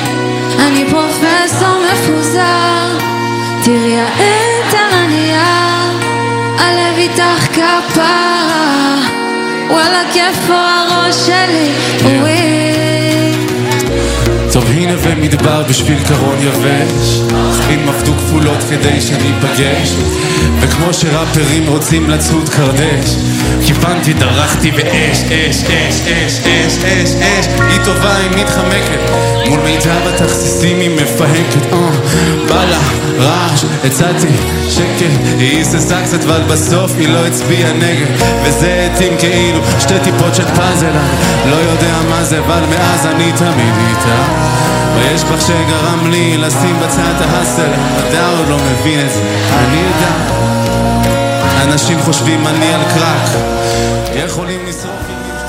[SPEAKER 3] אני פרופסור מפוזר. תראי העט על הנייר, הלב איתך כפרה. וואלה, איפה הראש שלי? וואי.
[SPEAKER 8] טוב הנה ומדבר בשביל קרון יבש. צריכים עבדו כפולות כדי שניפגש. וכמו שראפרים רוצים לצוד קרדש. כיוונתי, דרכתי באש, אש, אש, אש, אש, אש, אש. היא טובה, היא מתחמקת. מול מיטב התכסיסים היא מפהקת. אה, בא לה רעש, הצעתי שקט. היא היססה קצת אבל בסוף היא לא הצביעה נגד. וזה התאים כאילו שתי טיפות של פאזל. לא יודע מה זה אבל מאז אני תמיד איתה ויש בך שגרם לי לשים בצד ההסל. אתה עוד לא מבין את זה, אני יודע. אנשים חושבים אני על קרק יכולים לשרוף עם
[SPEAKER 9] קוצים